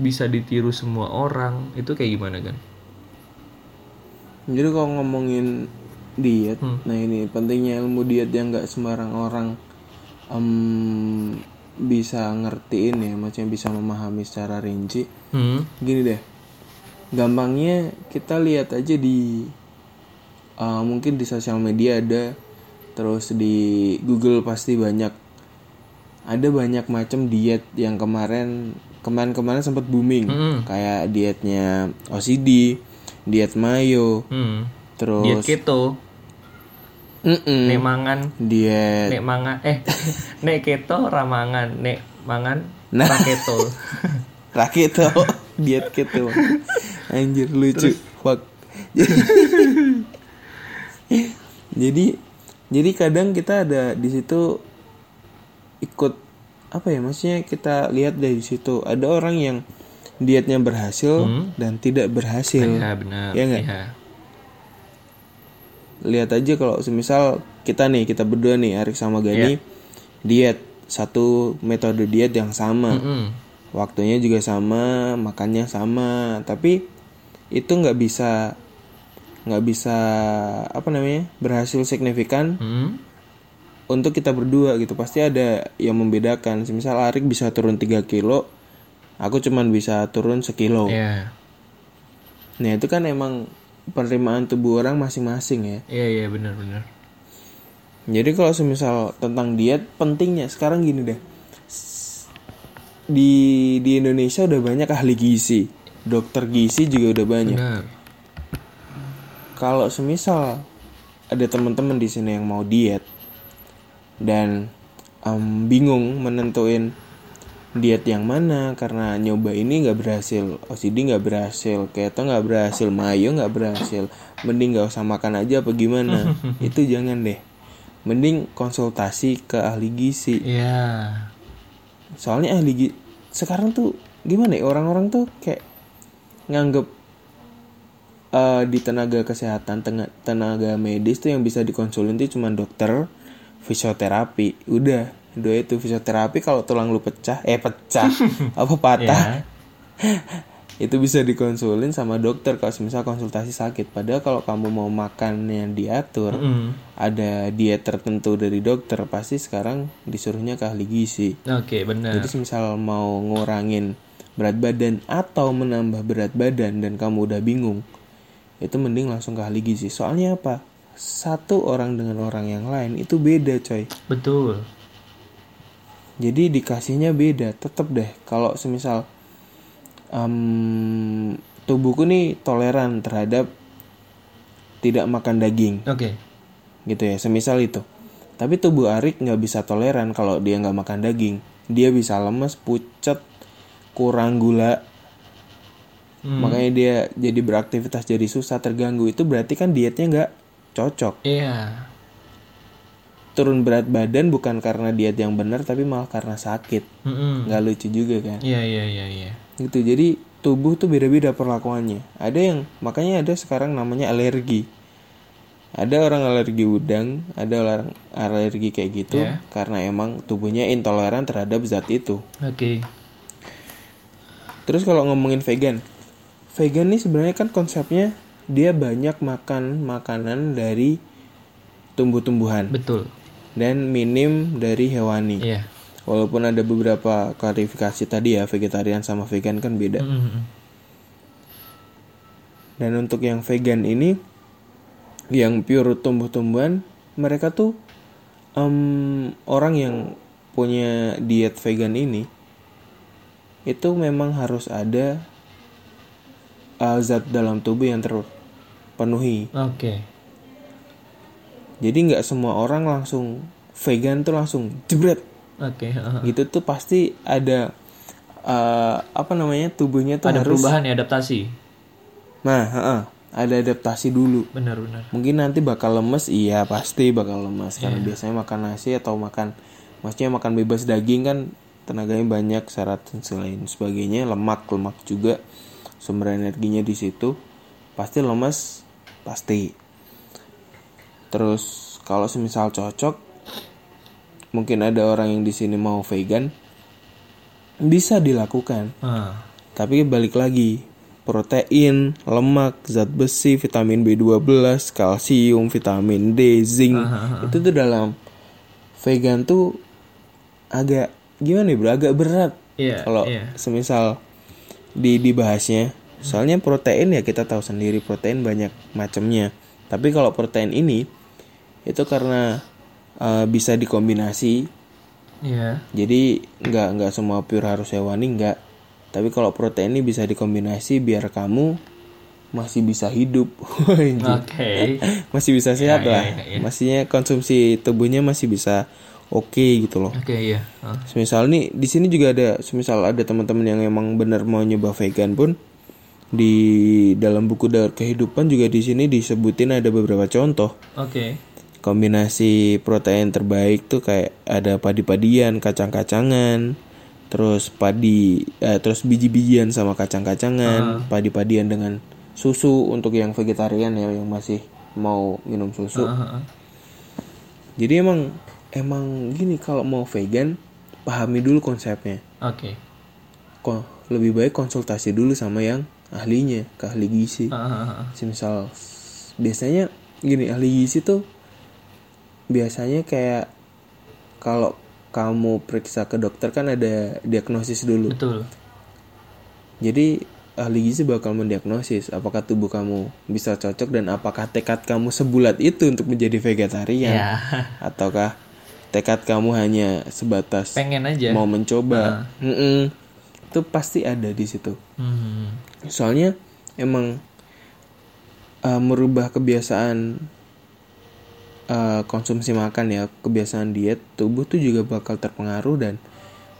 bisa ditiru semua orang? Itu kayak gimana kan Jadi kalau ngomongin diet, Hmm. nah ini pentingnya ilmu diet yang nggak sembarang orang em, bisa ngertiin ya, maksudnya bisa memahami secara rinci. hmm Gini deh, gampangnya kita lihat aja di uh, mungkin di sosial media ada terus di Google pasti banyak ada banyak macam diet yang kemarin kemarin-kemarin sempat booming Mm-mm. kayak dietnya OCD diet mayo Hmm. terus Diet keto, Mm-mm. nek mangan, diet nek mangan eh [laughs] nek keto ramangan, nek mangan Nah. ra keto. [laughs] Raketo [laughs] diet keto anjir lucu fuck jadi jadi kadang kita ada di situ ikut apa ya maksudnya kita lihat dari situ ada orang yang dietnya berhasil Hmm. dan tidak berhasil ya benar. Iya nggak? Iya. Lihat aja kalau semisal kita nih kita berdua nih Arik sama Gani diet. Satu metode diet yang sama. Mm-mm. waktunya juga sama makannya sama. Tapi itu nggak bisa nggak bisa apa namanya berhasil signifikan Hmm. untuk kita berdua gitu. Pasti ada yang membedakan. Misal Arik bisa turun 3 kilo aku cuman bisa turun sekilo. Iya. nah itu kan emang penerimaan tubuh orang masing-masing ya Iya iya benar benar. Jadi kalau semisal tentang diet pentingnya sekarang gini deh. Di di Indonesia udah banyak ahli gizi. Dokter gizi juga udah banyak. Benar. Kalau semisal ada teman-teman di sini yang mau diet dan em, bingung menentuin diet yang mana karena nyoba ini nggak berhasil, OCD nggak berhasil, keto nggak berhasil, mayo nggak berhasil, mending nggak usah makan aja apa gimana? [laughs] Itu jangan deh. Mending konsultasi ke ahli gizi. Iya. Soalnya ahli gizi sekarang tuh gimana ya orang-orang tuh kayak nganggep eh, di tenaga kesehatan tengah tenaga medis tuh yang bisa dikonsulin tuh cuma dokter fisioterapi udah dua itu fisioterapi kalau tulang lu pecah eh pecah [laughs] apa patah Ya. [laughs] itu bisa dikonsulin sama dokter kalau misal konsultasi sakit padahal kalau kamu mau makan yang diatur Mm-mm. ada diet tertentu dari dokter pasti sekarang disuruhnya ke ahli gizi Oke benar. jadi misal mau ngurangin berat badan atau menambah berat badan dan kamu udah bingung, itu mending langsung ke ahli gizi. Soalnya apa? Satu orang dengan orang yang lain itu beda, coy. Betul. Jadi dikasihnya beda. Tetep deh kalau semisal em, tubuhku nih toleran terhadap tidak makan daging, Oke. gitu ya. Semisal itu. Tapi tubuh Arik nggak bisa toleran kalau dia nggak makan daging. Dia bisa lemes, pucet, kurang gula, Hmm. makanya dia jadi beraktivitas jadi susah terganggu. Itu berarti kan dietnya nggak cocok. Iya. Turun berat badan bukan karena diet yang benar, tapi malah karena sakit. Mm-mm. Nggak lucu juga kan? Iya iya iya iya. Gitu. Jadi tubuh tuh beda-beda perlakuannya. Ada yang makanya ada sekarang namanya alergi. Ada orang alergi udang, ada orang alergi kayak gitu Ya. karena emang tubuhnya intoleran terhadap zat itu. Oke. Terus kalau ngomongin vegan, vegan nih sebenarnya kan konsepnya dia banyak makan makanan dari tumbuh-tumbuhan Betul. Dan minim dari hewani. Iya. Walaupun ada beberapa klarifikasi tadi ya vegetarian sama vegan kan beda. Mm-mm. Dan untuk yang vegan ini, yang pure tumbuh-tumbuhan, mereka tuh em, orang yang punya diet vegan ini itu memang harus ada uh, zat dalam tubuh yang terpenuhi. Oke. Jadi nggak semua orang langsung vegan tuh langsung jebret Oke. heeh. gitu tuh pasti ada uh, apa namanya tubuhnya tuh Ada harus perubahan ya adaptasi. nah heeh, ada adaptasi dulu Benar benar. mungkin nanti bakal lemes iya pasti bakal lemes karena biasanya makan nasi atau makan maksudnya makan bebas daging kan tenaganya banyak syarat dan selain sebagainya lemak lemak juga sumber energinya di situ pasti lemes pasti terus kalau semisal cocok mungkin ada orang yang di sini mau vegan bisa dilakukan Ah. tapi balik lagi, protein, lemak, zat besi, vitamin B12, kalsium, vitamin D, zinc, itu tuh dalam vegan tuh agak gimana ya bro, agak berat Iya. kalau iya. semisal di dibahasnya. Soalnya protein ya kita tahu sendiri protein banyak macamnya. Tapi kalau protein ini itu karena uh, bisa dikombinasi. Iya. Jadi nggak nggak semua pure harus hewani nggak. Tapi kalau protein ini bisa dikombinasi biar kamu masih bisa hidup. [laughs] Oke. [laughs] masih bisa sehat Ya, ya, lah. ya, ya. Maksudnya konsumsi tubuhnya masih bisa oke gitu loh. Oke iya. Ah. Semisal nih di sini juga ada semisal ada teman-teman yang emang benar mau nyoba vegan pun di dalam buku Daur Kehidupan juga di sini disebutin ada beberapa contoh Oke. Kombinasi protein terbaik tuh kayak ada padi-padian, kacang-kacangan, terus padi eh, terus biji-bijian sama kacang-kacangan, padi-padian dengan susu untuk yang vegetarian ya yang masih mau minum susu. Ah. Jadi emang emang gini kalau mau vegan pahami dulu konsepnya. Oke. Kok lebih baik konsultasi dulu sama yang ahlinya, ke ahli gizi. Ah. Semisal biasanya gini ahli gizi tuh biasanya kayak kalau kamu periksa ke dokter kan ada diagnosis dulu. Betul. Jadi ahli gizi bakal mendiagnosis apakah tubuh kamu bisa cocok dan apakah tekad kamu sebulat itu untuk menjadi vegetarian Ya. ataukah tekad kamu hanya sebatas Pengen aja. mau mencoba. Mm-mm. Itu pasti ada di situ. Hmm. Soalnya emang uh, merubah kebiasaan uh, konsumsi makan ya, kebiasaan diet, tubuh tuh juga bakal terpengaruh dan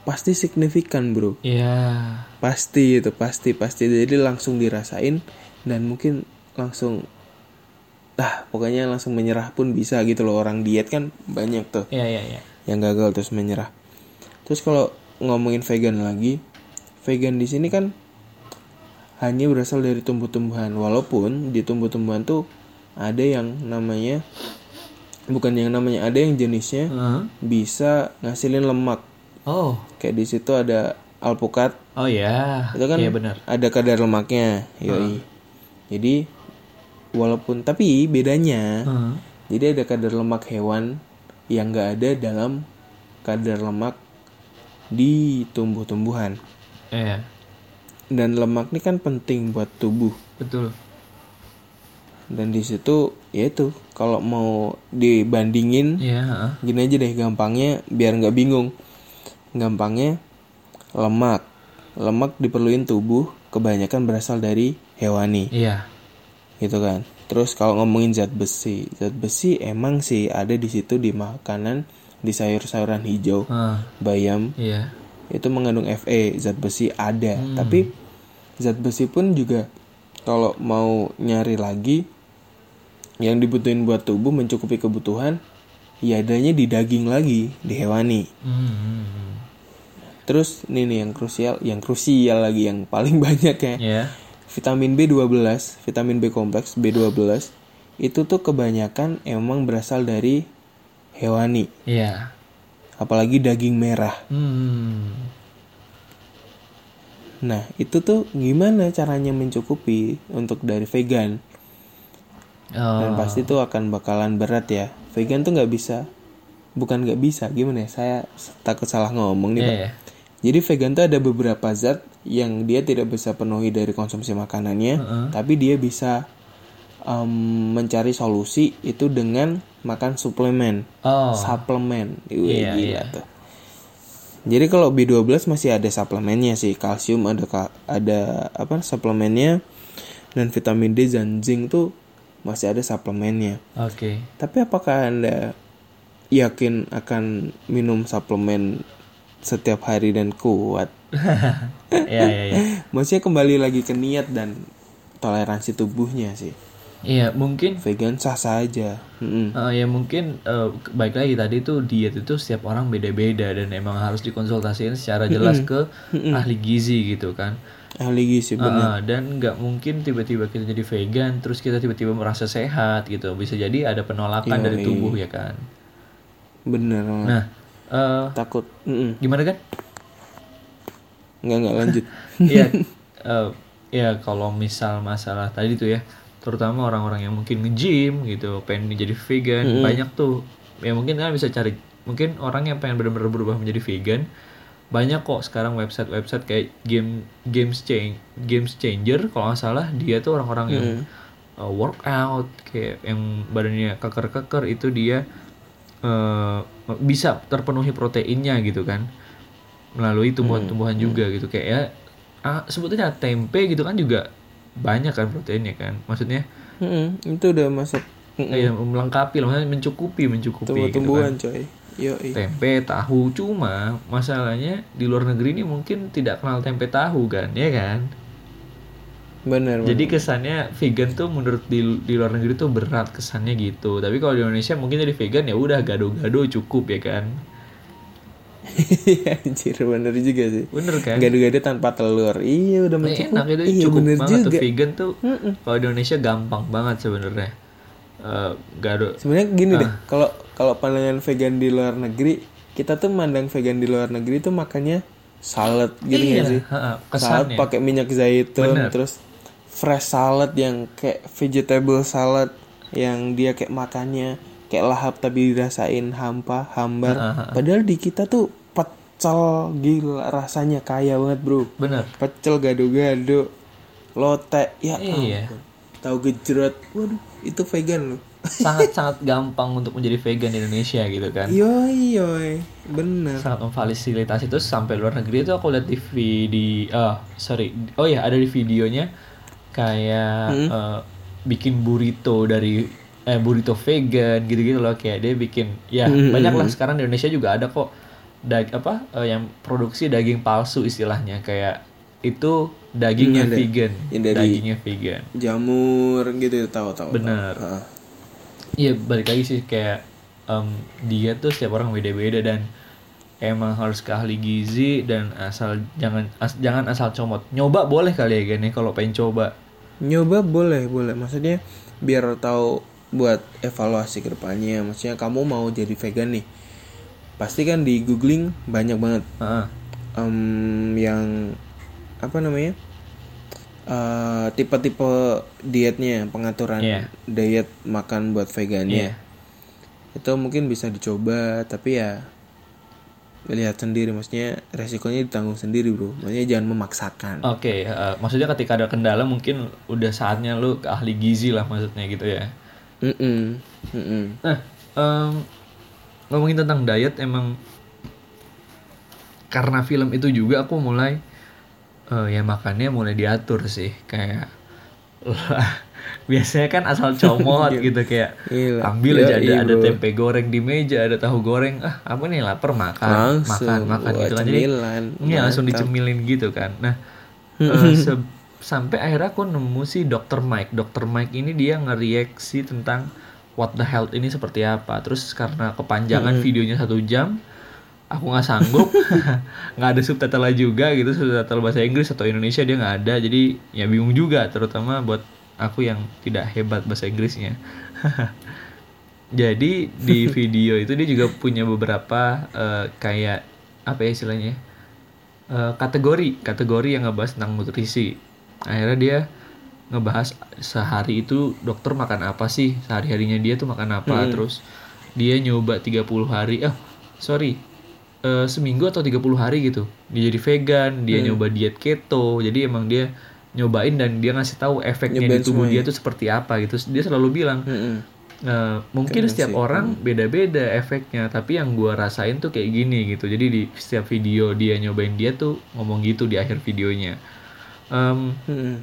pasti signifikan, Bro. Iya. Pasti itu, pasti pasti. Jadi langsung dirasain dan mungkin langsung ah pokoknya langsung menyerah pun bisa gitu loh orang diet kan banyak tuh Iya iya iya. yang gagal terus menyerah. Terus kalau ngomongin vegan lagi, vegan di sini kan hanya berasal dari tumbuh-tumbuhan. Walaupun di tumbuh-tumbuhan tuh ada yang namanya bukan yang namanya ada yang jenisnya Heeh. bisa ngasilin lemak. Oh. Kayak di situ ada alpukat, Oh ya. itu kan Iya benar. ada kadar lemaknya. Yoi. Jadi walaupun tapi bedanya Heeh. jadi ada kadar lemak hewan yang nggak ada dalam kadar lemak di tumbuh-tumbuhan. Iya. Dan lemak ini kan penting buat tubuh. Betul. Dan di situ yaitu kalau mau dibandingin Iya. heeh. gini aja deh gampangnya biar nggak bingung. Gampangnya lemak. Lemak diperluin tubuh kebanyakan berasal dari hewani. Iya. gitu kan. Terus kalau ngomongin zat besi, zat besi emang sih ada di situ di makanan, di sayur-sayuran hijau, Ah, bayam iya. itu mengandung Fe, zat besi ada. Tapi zat besi pun juga kalau mau nyari lagi yang dibutuhin buat tubuh mencukupi kebutuhan, ya adanya di daging lagi, di hewani. Hmm. Terus ini nih yang krusial, yang krusial lagi yang paling [laughs] banyak ya. Iya. vitamin B12, vitamin B kompleks B12 itu tuh kebanyakan emang berasal dari hewani, Iya. apalagi daging merah. Hmm. Nah, itu tuh gimana caranya mencukupi untuk dari vegan? Dan Oh. pasti tuh akan bakalan berat ya. Vegan tuh nggak bisa, bukan nggak bisa, gimana ya? Saya takut salah ngomong nih, Iya. Pak. iya. Jadi vegan tuh ada beberapa zat yang dia tidak bisa penuhi dari konsumsi makanannya, Heeh. tapi dia bisa em, mencari solusi itu dengan makan suplemen, Oh. suplemen. Iya, gila iya. tuh. Jadi kalau B12 masih ada suplemennya sih, kalsium ada ada apa suplemennya dan vitamin D dan zinc tuh masih ada suplemennya. Oke. Tapi apakah Anda yakin akan minum suplemen setiap hari dan kuat? [laughs] Iya iya iya. Maksudnya kembali lagi ke niat dan toleransi tubuhnya sih. Iya, mungkin Vegan sah saja. Mm-mm. eh, ya mungkin eh, baik lagi tadi tuh diet itu setiap orang beda-beda dan emang harus dikonsultasikan secara jelas ke ahli gizi gitu kan. Ahli gizi benar. Ah, dan nggak mungkin tiba-tiba kita jadi vegan terus kita tiba-tiba merasa sehat gitu. Bisa jadi ada penolakan dari Yoi. tubuh ya kan. Bener. Nah, eh Takut. Mm-mm. gimana kan? Nggak nggak lanjut. [laughs] Iya, [laughs] eh, ya kalau misal masalah tadi tuh ya, terutama orang-orang yang mungkin nge-gym gitu, pengen jadi vegan, banyak tuh. Ya mungkin kan bisa cari, mungkin orang yang pengen benar-benar berubah menjadi vegan, banyak kok sekarang website-website kayak game games change games changer kalau nggak salah dia tuh orang-orang yang uh, workout kayak yang badannya keker-keker itu dia uh, bisa terpenuhi proteinnya gitu kan. Melalui tumbuhan-tumbuhan juga gitu. Kayak ya ah, sebetulnya tempe gitu kan juga banyak kan proteinnya kan. Maksudnya? Mm-mm, itu udah masuk kayak melengkapi lah. Maksudnya mencukupi mencukupi gitu kan. tumbuh-tumbuhan coy. Yo tempe tahu. Cuma masalahnya di luar negeri ini mungkin tidak kenal tempe tahu kan ya kan? Bener jadi kesannya vegan tuh menurut di, di luar negeri tuh berat kesannya gitu. Tapi kalau di Indonesia mungkin jadi vegan ya udah gado-gado cukup ya kan anjir bener juga sih. Bener kan? Gado-gado tanpa telur. Iya udah Nah, mencukupi enak itu iya cukup bener banget tuh. juga. Vegan tuh kalau di Indonesia gampang banget sebenarnya. Eh, gado. Sebenarnya gini Ah. deh kalau kalau pandangan vegan di luar negeri kita tuh mandang vegan di luar negeri tuh makannya salad gitu Iya, sih? ha-ha, salad kesannya. pakai minyak zaitun Bener. terus fresh salad yang kayak vegetable salad yang dia kayak makannya kayak lahap tapi dirasain hampa hambar. Ha-ha. padahal di kita tuh pecel gila rasanya kaya banget bro. Bener. Pecel gado-gado lote ya Iya. ampun. tahu gejrot. Waduh itu vegan loh. Sangat sangat gampang untuk menjadi vegan di Indonesia gitu kan. Yoi yoi. Bener. Sangat memfasilitasi. Itu sampai luar negeri itu aku lihat di video oh sorry oh ya ada di videonya kayak eh, bikin burrito dari eh burrito vegan gitu-gitu loh. Kayak dia bikin ya banyak lah sekarang di Indonesia juga ada kok dag apa eh, yang produksi daging palsu istilahnya. Kayak itu dagingnya Hmm, vegan. Yang dari- dagingnya vegan. jamur gitu tahu tahu Bener. Iya balik lagi sih kayak em, dia tuh setiap orang beda-beda dan emang harus ke ahli gizi dan asal jangan as- jangan asal comot. Nyoba boleh kali ya gini kalau pengen coba. nyoba boleh boleh. Maksudnya biar tahu buat evaluasi ke depannya. Maksudnya kamu mau jadi vegan nih pasti kan di googling banyak banget Heeh. em, yang apa namanya Eh, tipe-tipe dietnya pengaturan Iya. diet makan buat vegannya Iya. itu mungkin bisa dicoba tapi ya lihat sendiri maksudnya resikonya ditanggung sendiri bro maksudnya jangan memaksakan Oke, eh, maksudnya ketika ada kendala mungkin udah saatnya lu ke ahli gizi lah maksudnya gitu ya. Mm-mm. Mm-mm. Nah, em, ngomongin tentang diet emang karena film itu juga aku mulai eh, ya makannya mulai diatur sih kayak [laughs] biasanya kan asal comot [laughs] gitu kayak Gila. ambil aja ada ada bro. tempe goreng di meja ada tahu goreng ah apa nih lapar makan Langsung, makan makan wah, gitu kan jadi iya langsung dicemilin gitu kan nah [laughs] se- sampai akhirnya aku nemu si Dr. Mike Dr. Mike ini dia ngereaksi tentang what the health ini seperti apa. Terus karena kepanjangan videonya satu jam aku nggak sanggup. [laughs] Nggak ada subtitle juga gitu subtitle bahasa Inggris atau Indonesia dia nggak ada. Jadi ya bingung juga terutama buat aku yang tidak hebat bahasa Inggrisnya. [laughs] Jadi di [laughs] video itu dia juga punya beberapa eh, kayak apa ya istilahnya eh, kategori. Kategori yang ngebahas tentang nutrisi. Akhirnya dia ngebahas sehari itu dokter makan apa sih? Sehari harinya dia tuh makan apa? Terus dia nyoba 30 hari ah sorry eh, seminggu atau 30 hari gitu. Dia jadi vegan dia nyoba diet keto. Jadi emang dia nyobain dan dia ngasih tahu efeknya Nyobain di tubuh semuanya. dia tuh seperti apa gitu. Dia selalu bilang Mm-mm. Eh, mungkin Keren setiap sih. orang beda-beda efeknya tapi yang gua rasain tuh kayak gini gitu. Jadi di setiap video dia nyobain dia tuh ngomong gitu di akhir videonya. Em, Mm-mm.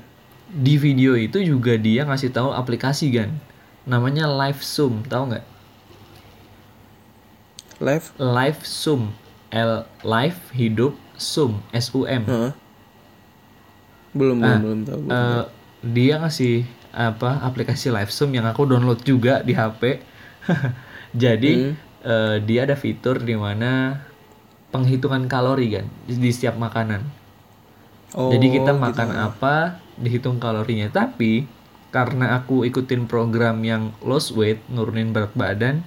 Di video itu juga dia ngasih tahu aplikasi kan namanya Live Zoom tahu nggak? Live? Live Zoom. L Live hidup Zoom S U M. Heeh. belum belum belum tahu belum Eh, dia ngasih apa aplikasi live zoom yang aku download juga di HP. [laughs] Jadi eh, dia ada fitur di mana penghitungan kalori kan di setiap makanan. Oh, Jadi kita gitu. makan apa dihitung kalorinya. Tapi karena aku ikutin program yang lost weight nurunin berat badan,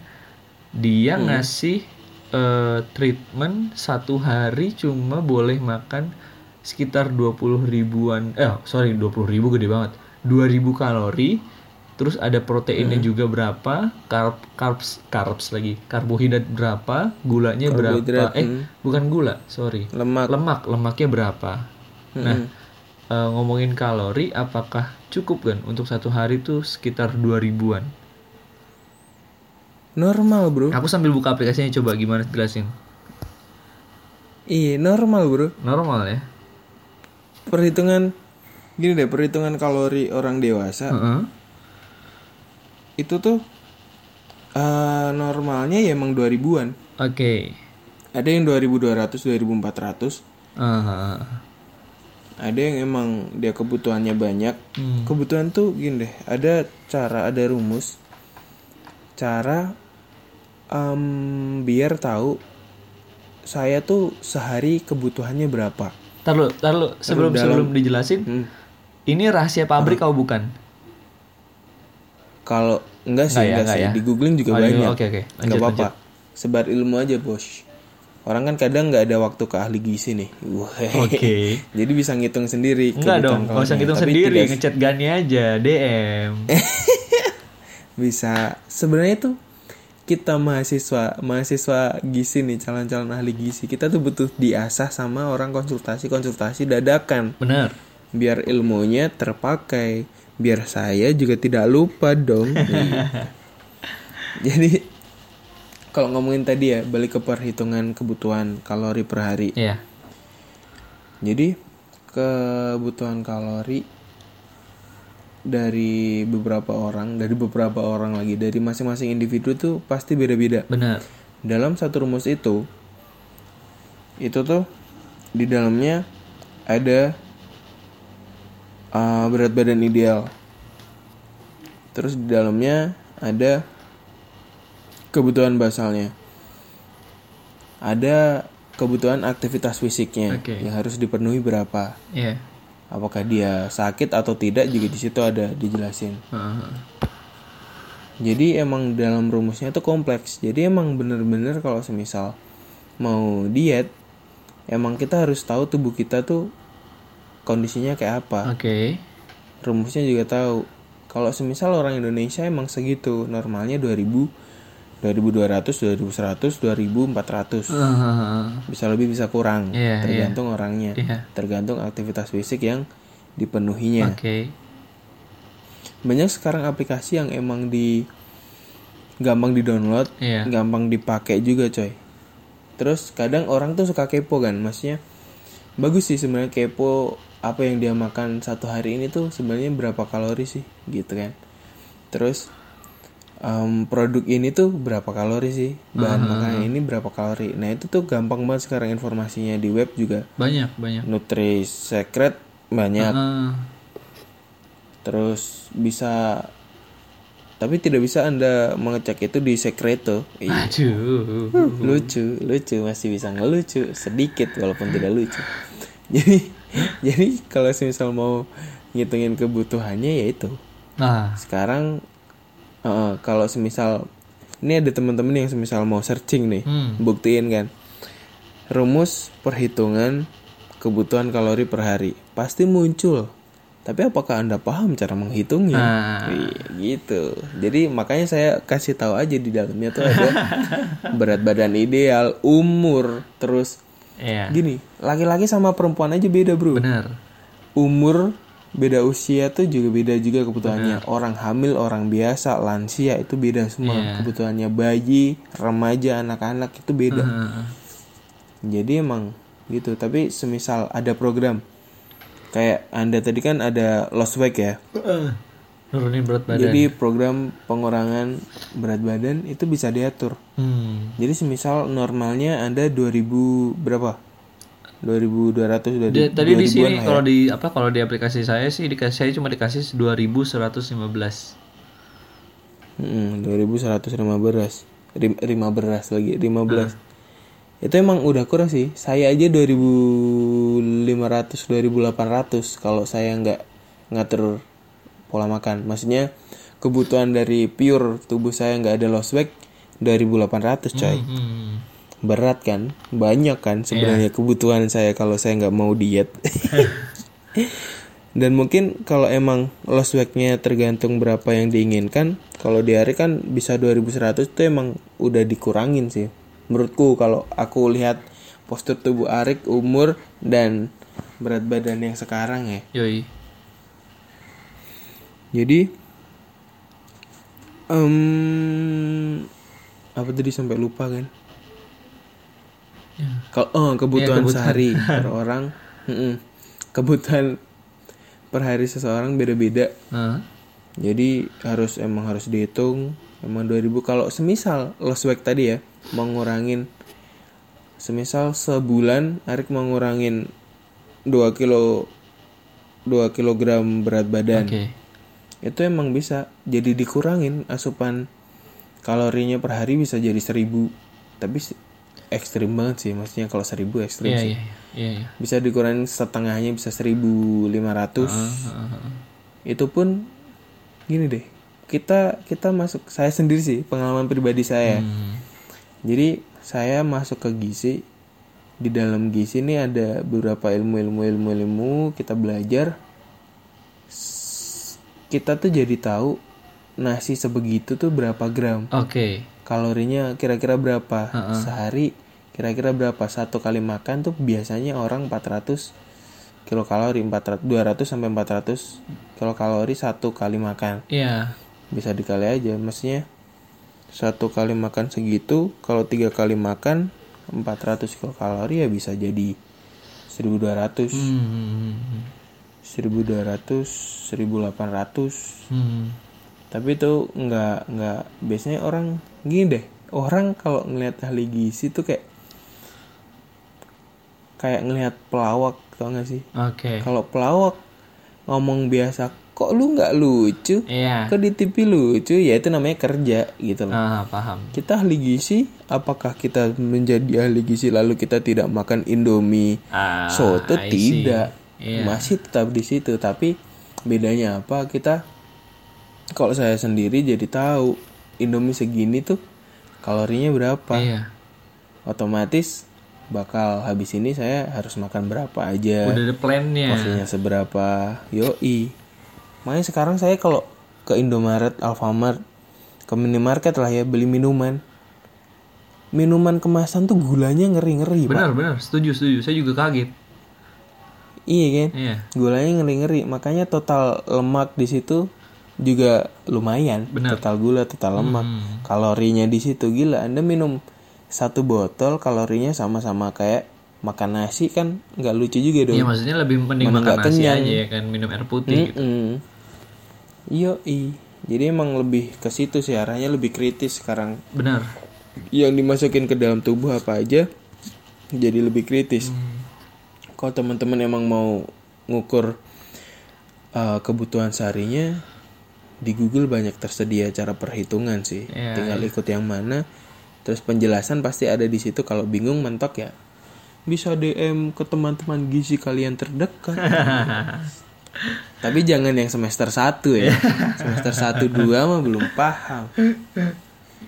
dia Hmm. ngasih eh, treatment satu hari cuma boleh makan sekitar 20 ribuan eh sorry 20 ribu gede banget 2000 kalori terus ada proteinnya juga berapa carb carbs carbs lagi karbohidrat berapa gulanya berapa eh bukan gula sorry Lemak. lemak lemaknya berapa nah eh, ngomongin kalori apakah cukup kan untuk satu hari tuh sekitar 2000-an Normal, Bro. aku sambil buka aplikasinya coba gimana jelasin Iya, normal, Bro. normal ya Perhitungan gini deh, perhitungan kalori orang dewasa Heeh. itu tuh eh, normalnya ya emang 2000-an. oke Ada yang 2200, 2400. Ah, Ada yang emang dia kebutuhannya banyak. Hmm. Kebutuhan tuh gini deh, ada cara, ada rumus. Cara em, biar tahu saya tuh sehari kebutuhannya berapa. Tar lu, tar lu, sebelum sebelum dijelasin, Hmm. ini rahasia pabrik kau bukan? Kalau enggak sih, Nggak ya, enggak, nggak sih. ya? Di googling juga Oh, banyak. oke, oke. Apa-apa. Sebar ilmu aja, Bos. Orang kan kadang nggak ada waktu ke ahli gizi nih. Oke. [laughs] Jadi bisa ngitung sendiri. Enggak dong, kebutuhan gak usah ngitung Tapi sendiri, tidak- ngechat Gani aja, DM. [laughs] bisa. Sebenarnya tuh kita mahasiswa mahasiswa gizi nih calon-calon ahli gizi kita tuh butuh diasah sama orang konsultasi konsultasi dadakan Bener. biar ilmunya terpakai biar saya juga tidak lupa dong [laughs] jadi kalau ngomongin tadi ya balik ke perhitungan kebutuhan kalori per hari Iya. jadi kebutuhan kalori dari beberapa orang dari beberapa orang lagi dari masing-masing individu tuh pasti beda-beda Bener. dalam satu rumus itu itu tuh di dalamnya ada uh, berat badan ideal terus di dalamnya ada kebutuhan basalnya ada kebutuhan aktivitas fisiknya Oke. yang harus dipenuhi berapa Iya. apakah dia sakit atau tidak juga di situ ada dijelasin Heeh. jadi emang dalam rumusnya itu kompleks jadi emang bener-bener kalau semisal mau diet emang kita harus tahu tubuh kita tuh kondisinya kayak apa Oke. rumusnya juga tahu kalau semisal orang Indonesia emang segitu normalnya 2000 2200 2100 2400 Heeh. bisa lebih bisa kurang Iya, tergantung orangnya Iya. tergantung aktivitas fisik yang dipenuhinya Oke. banyak sekarang aplikasi yang emang di gampang di download Iya. gampang dipakai juga coy terus kadang orang tuh suka kepo kan maksudnya bagus sih sebenarnya kepo apa yang dia makan satu hari ini tuh sebenarnya berapa kalori sih gitu kan terus em, produk ini tuh berapa kalori sih? Bahan makanan ini berapa kalori? Nah itu tuh gampang banget sekarang informasinya di web juga. Banyak, banyak. Nutri Secret banyak. Heeh. terus bisa tapi tidak bisa anda mengecek itu di Secreto. Iya. Aduh. lucu lucu. Masih bisa ngelucu sedikit walaupun tidak lucu. [laughs] Jadi jadi kalau misal mau ngitungin kebutuhannya ya itu. Nah, sekarang eh, kalau semisal ini ada teman-teman yang semisal mau searching nih hmm. buktiin kan rumus perhitungan kebutuhan kalori per hari pasti muncul tapi apakah anda paham cara menghitungnya Nah. Gitu jadi makanya saya kasih tahu aja di dalamnya tuh ada [laughs] berat badan ideal umur terus Iya. gini laki-laki sama perempuan aja beda bro Bener. umur beda usia tuh juga beda juga kebutuhannya. Orang hamil orang biasa lansia itu beda semua. Iya. kebutuhannya bayi remaja anak-anak itu beda. Heeh. jadi emang gitu. Tapi semisal ada program kayak anda tadi kan ada lost weight ya? Nurunin berat badan. jadi program pengurangan berat badan itu bisa diatur. Hmm. jadi semisal normalnya anda 2000 berapa 2200 Di- tadi di 2000-an sini ya. kalau di apa kalau di aplikasi saya sih dikasih saya cuma dikasih 2115. Mm, 2115 Rim, 15 lagi 15 itu emang udah kurang sih saya aja 2500 2800 kalau saya nggak ngatur pola makan maksudnya kebutuhan dari pure tubuh saya nggak ada lost weight 2800 coy Hmm. Berat kan? Banyak kan sebenarnya kebutuhan saya kalau saya nggak mau diet. Dan mungkin kalau emang lost weight-nya tergantung berapa yang diinginkan kalau di hari kan bisa 2100 itu emang udah dikurangin sih. Menurutku kalau aku lihat postur tubuh Arik umur dan berat badan yang sekarang ya. Yoi. jadi em apa tadi sampai lupa kan kalau oh, kebutuhan, Ya, kebutuhan. sehari [laughs] per orang Mm-mm. kebutuhan per hari seseorang beda-beda Nah, jadi harus emang harus dihitung emang 2000 kalau semisal lost weight tadi ya mau ngurangin semisal sebulan Arik mau ngurangin 2 kilo 2 kilogram berat badan Oke. itu emang bisa jadi dikurangin asupan kalorinya per hari bisa jadi 1000 tapi ekstrim banget sih maksudnya kalau 1000 ekstrim Iya sih iya iya iya. bisa dikurangin setengahnya bisa 1500 Ah, ah, ah. itu pun gini deh kita kita masuk saya sendiri sih pengalaman pribadi saya Hmm. jadi saya masuk ke gizi di dalam gizi ini ada beberapa ilmu ilmu ilmu ilmu kita belajar kita tuh jadi tahu nasi sebegitu tuh berapa gram Oke. Kalorinya kira-kira berapa Heeh. sehari kira-kira berapa satu kali makan tuh biasanya orang 400 kilokalori 400 200 sampai 400 kilokalori satu kali makan Iya. bisa dikali aja maksudnya satu kali makan segitu kalau tiga kali makan 400 kilokalori ya bisa jadi 1200 Hmm. 1200 1800 Hmm. Tapi itu nggak nggak biasanya orang gini deh. Orang kalau ngelihat ahli gizi tuh kayak kayak ngelihat pelawak tau gak sih? Oke. kalau pelawak ngomong biasa kok lu nggak lucu? Iya. kok di TV lucu? Ya itu namanya kerja gitu loh. Ah, paham. kita ahli gizi apakah kita menjadi ahli gizi lalu kita tidak makan indomie? Ah, soto tidak. Iya. masih tetap di situ tapi bedanya apa? Kita kalau saya sendiri jadi tahu indomie segini tuh kalorinya berapa Iya. otomatis bakal habis ini saya harus makan berapa aja Udah ada plannya. porsinya seberapa yoi makanya sekarang saya kalau ke Indomaret Alfamart ke minimarket lah ya beli minuman minuman kemasan tuh gulanya ngeri-ngeri pak Benar benar. Setuju setuju. Saya juga kaget. iya kan Iya. gulanya ngeri-ngeri makanya total lemak di situ juga lumayan Benar. total gula total lemak Hmm. kalorinya di situ gila anda minum satu botol kalorinya sama-sama kayak makan nasi kan nggak lucu juga dong Iya maksudnya lebih Mana makan nasi kenyang. aja ya kan minum air putih gitu. Mm-mm. Yoi. Jadi emang lebih ke situ sih arahnya lebih kritis sekarang. Benar. Yang dimasukin ke dalam tubuh apa aja jadi lebih kritis. Hmm. Kalau teman-teman emang mau ngukur uh, kebutuhan seharinya di Google banyak tersedia cara perhitungan sih. Iya, Tinggal ikut yang mana. Terus penjelasan pasti ada di situ. Kalau bingung mentok ya bisa DM ke teman-teman gizi kalian terdekat. [laughs] Tapi jangan yang semester 1 ya. [laughs] semester 1 2 mah belum paham.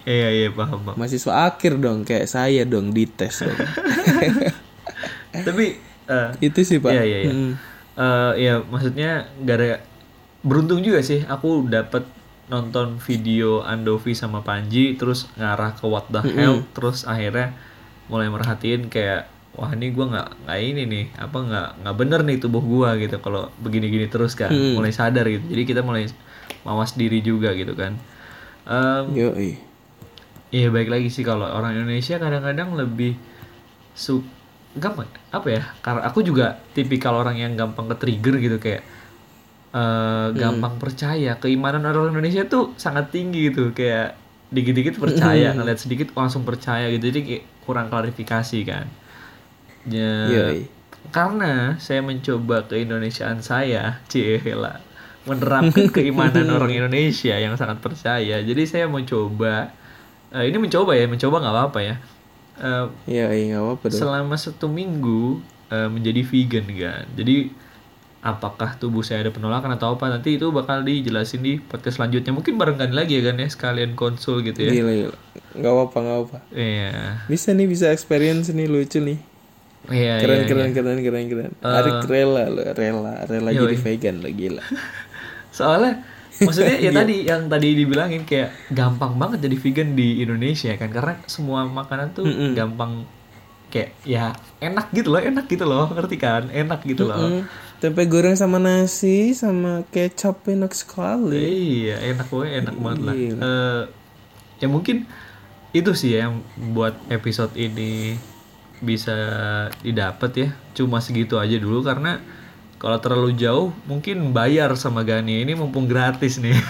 Iya iya paham paham. Mahasiswa akhir dong kayak saya dong dites dong. [laughs] Tapi eh, Itu sih, Pak. Iya iya iya. Mm. Eh, iya maksudnya gara beruntung juga sih aku dapat nonton video Andovi sama Panji terus ngarah ke What the Hell terus akhirnya mulai merhatiin kayak wah ini gua nggak nggak ini nih apa nggak nggak bener nih tubuh gua gitu. Kalau begini-gini terus kan mulai sadar gitu. Jadi kita mulai mawas diri juga gitu kan. Em, Yoi. Iya baik lagi sih kalau orang Indonesia kadang-kadang lebih su gampang apa ya karena aku juga tipikal orang yang gampang ke trigger gitu kayak eh gampang percaya. Keimanan orang Indonesia tuh sangat tinggi gitu. Kayak dikit-dikit percaya ngeliat sedikit langsung percaya gitu. Jadi kayak kurang klarifikasi kan. Ya Yoi. karena saya mencoba keindonesiaan saya [laughs] cila menerapkan keimanan [laughs] orang Indonesia yang sangat percaya. Jadi saya mau coba eh, ini mencoba ya mencoba nggak apa-apa ya. Eh, Yoi, nggak apa-apa selama satu minggu eh, menjadi vegan kan. Jadi apakah tubuh saya ada penolakan atau apa nanti itu bakal dijelasin di podcast selanjutnya mungkin barangkali lagi ya kan ya sekalian konsul gitu ya Gila, gila. Nggak apa-apa, nggak apa. iya Bisa nih, bisa experience nih lucu nih. Iya, keren iya, keren iya. keren keren keren Arik rela lo rela rela jadi vegan lo gila [laughs] Soalnya maksudnya ya [laughs] tadi yang tadi dibilangin kayak gampang banget jadi vegan di Indonesia kan karena semua makanan tuh gampang kayak ya enak gitu loh, enak gitu loh, ngerti kan? Enak gitu loh. Tempe goreng sama nasi sama kecap enak sekali Iya, enak gue, enak banget lah. Eh, ya mungkin itu sih ya yang buat episode ini bisa didapat ya. Cuma segitu aja dulu karena kalau terlalu jauh mungkin bayar sama Gani ini mumpung gratis nih. [laughs]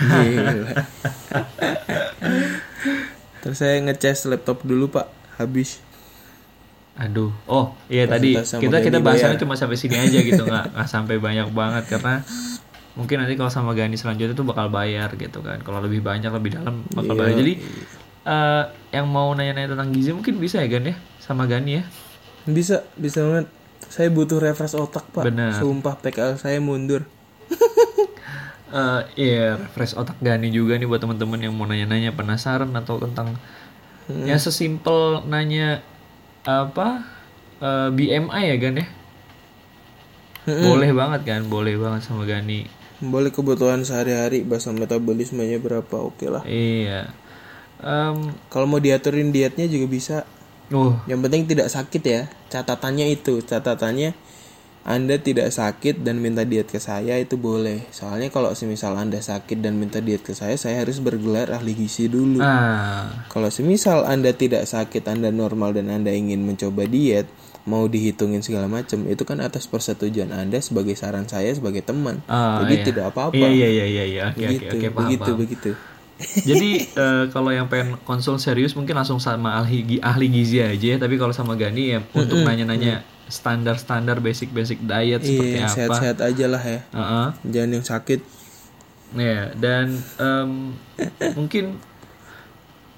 Terus saya ngecas laptop dulu pak, habis. Aduh, oh iya tadi kita kita bahasannya bayar. cuma sampai sini aja gitu nggak nggak sampai banyak banget karena mungkin nanti kalau sama Gani selanjutnya tuh bakal bayar gitu kan. Kalau lebih banyak lebih dalam bakal bayar. Jadi eh, yang mau nanya-nanya tentang gizi mungkin bisa ya Gan ya sama Gani ya. Bisa, bisa banget. Saya butuh refresh otak pak. Benar. Sumpah PKL saya mundur. [laughs] Eh iya, refresh otak Gani juga nih buat teman-teman yang mau nanya-nanya penasaran atau tentang ya sesimpel nanya apa eh, BMI ya Gan ya. Boleh banget kan, boleh banget sama Gani. Boleh kebutuhan sehari-hari, basal metabolismenya berapa, oke lah. Iya. Em, Kalau mau diaturin dietnya juga bisa. uh, Yang penting tidak sakit ya. Catatannya itu, catatannya Anda tidak sakit dan minta diet ke saya itu boleh. Soalnya kalau semisal Anda sakit dan minta diet ke saya, saya harus bergelar ahli gizi dulu. ah, Kalau semisal Anda tidak sakit, Anda normal dan Anda ingin mencoba diet, mau dihitungin segala macam, itu kan atas persetujuan Anda sebagai saran saya sebagai teman. ah, Jadi iya. tidak apa-apa. Iya iya iya iya iya. Oke oke begitu, oke paham. begitu, paham. begitu. Jadi [laughs] eh, kalau yang pengen konsul serius mungkin langsung sama ahli ahli gizi aja. ya. Tapi kalau sama Gani ya untuk nanya-nanya standar-standar basic-basic diet seperti Iya, apa. sehat-sehat aja lah ya. Heeh. Jangan yang sakit. Ya, dan em, [laughs] mungkin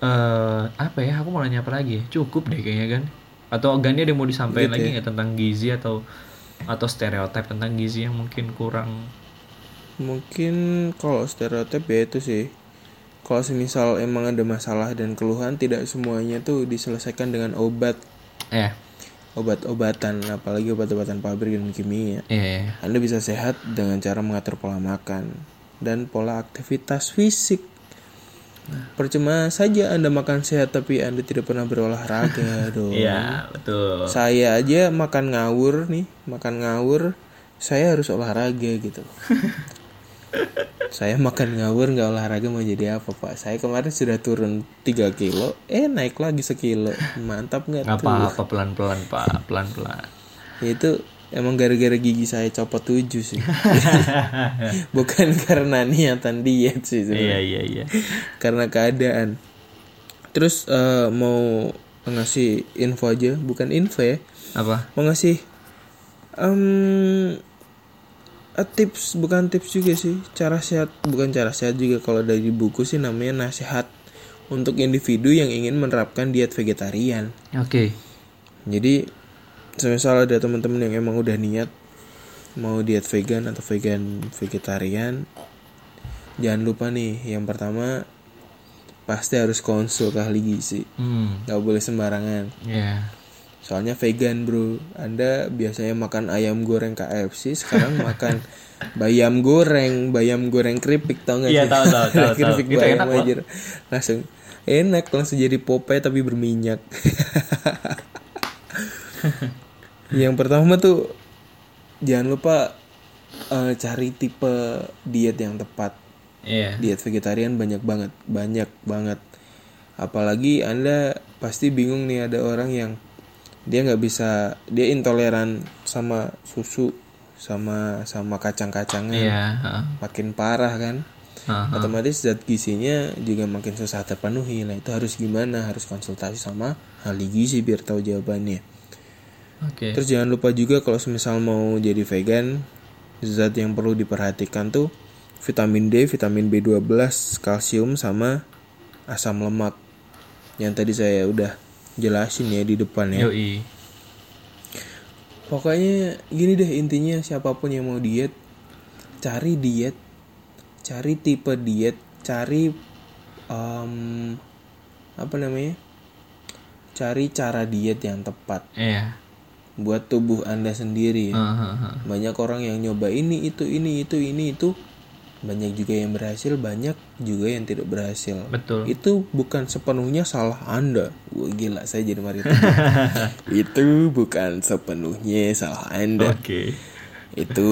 eh apa ya? Aku mau nanya apa lagi? ya? Cukup deh kayaknya kan. Atau Gani ada yang mau disampaikan Gitu lagi ya. nggak tentang gizi atau atau stereotip tentang gizi yang mungkin kurang Mungkin kalau stereotip ya itu sih. Kalau semisal emang ada masalah dan keluhan, tidak semuanya tuh diselesaikan dengan obat, eh obat-obatan, apalagi obat-obatan pabrik dan kimia. eh Anda bisa sehat dengan cara mengatur pola makan dan pola aktivitas fisik. Percuma saja Anda makan sehat tapi Anda tidak pernah berolahraga [laughs] dong. Iya, betul. Saya aja makan ngawur nih, makan ngawur, saya harus olahraga gitu. [laughs] saya makan ngawur nggak olahraga mau jadi apa pak? Saya kemarin sudah turun 3 kilo, eh naik lagi sekilo, mantap nggak tuh? apa-apa pelan-pelan pak pelan-pelan Itu emang gara-gara gigi saya copot 7 sih. [laughs] Bukan karena niatan diet sih sebenarnya. iya iya iya Karena keadaan. Terus eh, mau ngasih info aja, bukan info ya. apa Mau ngasih em, eh, tips, bukan tips juga sih. Cara sehat, bukan cara sehat juga kalau dari buku sih namanya nasihat untuk individu yang ingin menerapkan diet vegetarian. oke Jadi semisal ada teman-teman yang emang udah niat mau diet vegan atau vegan vegetarian, jangan lupa nih yang pertama pasti harus konsul ke ahli gizi, hmm nggak boleh sembarangan. ya Soalnya vegan bro, anda biasanya makan ayam goreng KFC, sekarang makan [laughs] bayam goreng, bayam goreng keripik tau gak Iya, sih? tahu, tahu, tahu, [laughs] tahu. keripik Itu bayam enak aja. Langsung enak, langsung jadi Popeye tapi berminyak. [laughs] Yang pertama tuh jangan lupa eh, cari tipe diet yang tepat. iya Diet vegetarian banyak banget, banyak banget. Apalagi anda pasti bingung nih ada orang yang dia nggak bisa, dia intoleran sama susu, sama sama kacang-kacangan, iya heeh. makin parah kan. Heeh. Otomatis zat gizinya juga makin susah terpenuhi. Nah itu harus gimana? Harus konsultasi sama ahli gizi biar tahu jawabannya. oke Terus jangan lupa juga kalau semisal mau jadi vegan, zat yang perlu diperhatikan tuh vitamin D, vitamin B12, kalsium sama asam lemak. Yang tadi saya udah jelasin ya di depan ya. yoi Pokoknya gini deh intinya siapa pun yang mau diet, cari diet, cari tipe diet, cari em, apa namanya? Cari cara diet yang tepat. iya buat tubuh anda sendiri ya. Ah, ah, ah. banyak orang yang nyoba ini itu ini itu ini itu banyak juga yang berhasil banyak juga yang tidak berhasil. Betul. Itu bukan sepenuhnya salah anda. Wah, gila saya jadi Marito [laughs] itu bukan sepenuhnya salah anda. Oke. Itu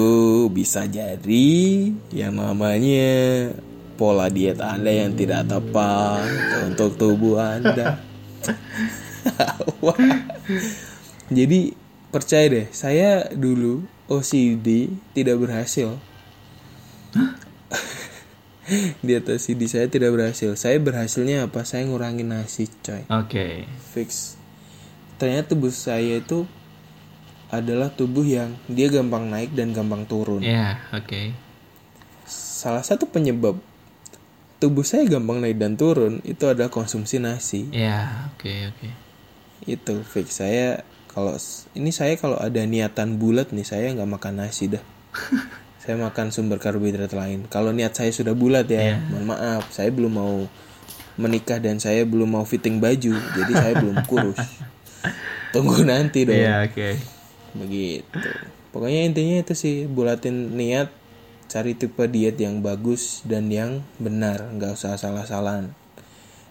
bisa jadi yang namanya pola diet anda yang tidak tepat untuk tubuh anda. Jadi percaya deh saya dulu OCD tidak berhasil [laughs] di atas CD saya tidak berhasil. Saya berhasilnya apa? Saya ngurangin nasi coy. Oke. Fix. Ternyata tubuh saya itu adalah tubuh yang dia gampang naik dan gampang turun. Ya oke. Salah satu penyebab tubuh saya gampang naik dan turun itu adalah konsumsi nasi. Ya oke oke. Itu fix. Saya kalau ini saya kalau ada niatan bulat nih saya nggak makan nasi dah [laughs] saya makan sumber karbohidrat lain. Kalau niat saya sudah bulat ya mohon maaf. Saya belum mau menikah dan saya belum mau fitting baju jadi saya belum kurus. [laughs] Tunggu nanti dong. Ya oke. Begitu. Pokoknya intinya itu sih bulatin niat cari tipe diet yang bagus dan yang benar nggak usah salah-salahan.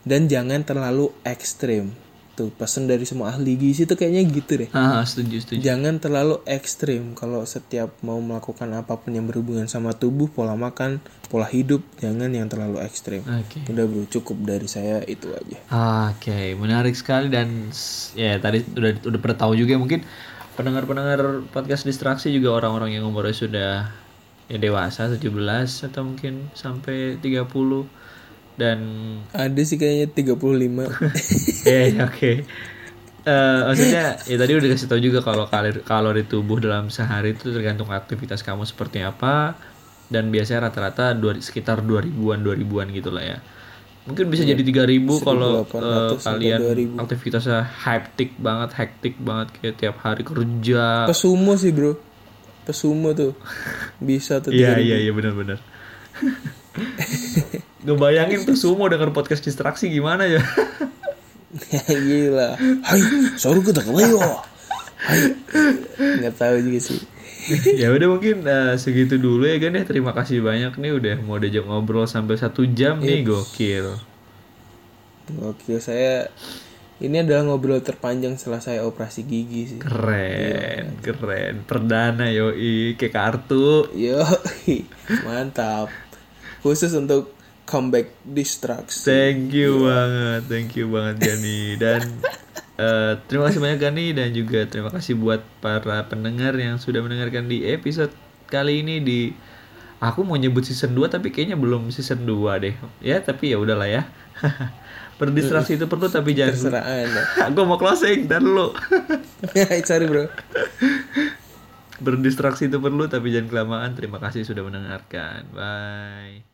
Dan jangan terlalu ekstrim tuh pesan dari semua ahli gizi tuh kayaknya gitu deh. Ah setuju setuju. Jangan terlalu ekstrim. Kalau setiap mau melakukan apa pun yang berhubungan sama tubuh pola makan pola hidup jangan yang terlalu ekstrim. Oke. Udah bro cukup dari saya itu aja. Oke, menarik sekali dan ya tadi udah udah pernah tahu juga mungkin pendengar-pendengar podcast distraksi juga orang-orang yang umurnya sudah ya dewasa 17 atau mungkin sampai 30 dan ada sih kayaknya 35 ya ya, oke. Eh, maksudnya ya tadi udah kasih tahu juga kalau kalori kalori tubuh dalam sehari itu tergantung aktivitas kamu seperti apa dan biasanya rata-rata dua, sekitar 2000-an 2000-an gitu lah ya. Mungkin bisa jadi 3000 kalau 1800 eh, kalian 2000. aktivitasnya hectic banget, hektik banget kayak tiap hari kerja. pesumo sih bro pesumo tuh [laughs] bisa tuh Iya iya iya benar-benar. [laughs] Ngebayangin tuh sumo denger podcast distraksi gimana ya? [laughs] gila. Hai sorry kita keleo hai. Nggak tahu juga sih. Ya udah mungkin eh, segitu dulu ya kan ya. Terima kasih banyak nih udah mau diajak ngobrol sampai satu jam nih gokil. Oke saya ini adalah ngobrol terpanjang setelah saya operasi gigi sih. Keren keren. Perdana yoi kayak kartu. Yo mantap khusus untuk comeback distraksi thank you banget thank you banget Gani. Dan [laughs] eh, terima kasih banyak Gani dan juga terima kasih buat para pendengar yang sudah mendengarkan di episode kali ini di aku mau nyebut season 2 tapi kayaknya belum season 2 deh. Ya tapi ya udahlah ya. [laughs] Berdistraksi itu perlu tapi jangan terserah anda. [laughs] Gue mau closing dan lu sorry bro. Berdistraksi itu perlu tapi jangan kelamaan. Terima kasih sudah mendengarkan. Bye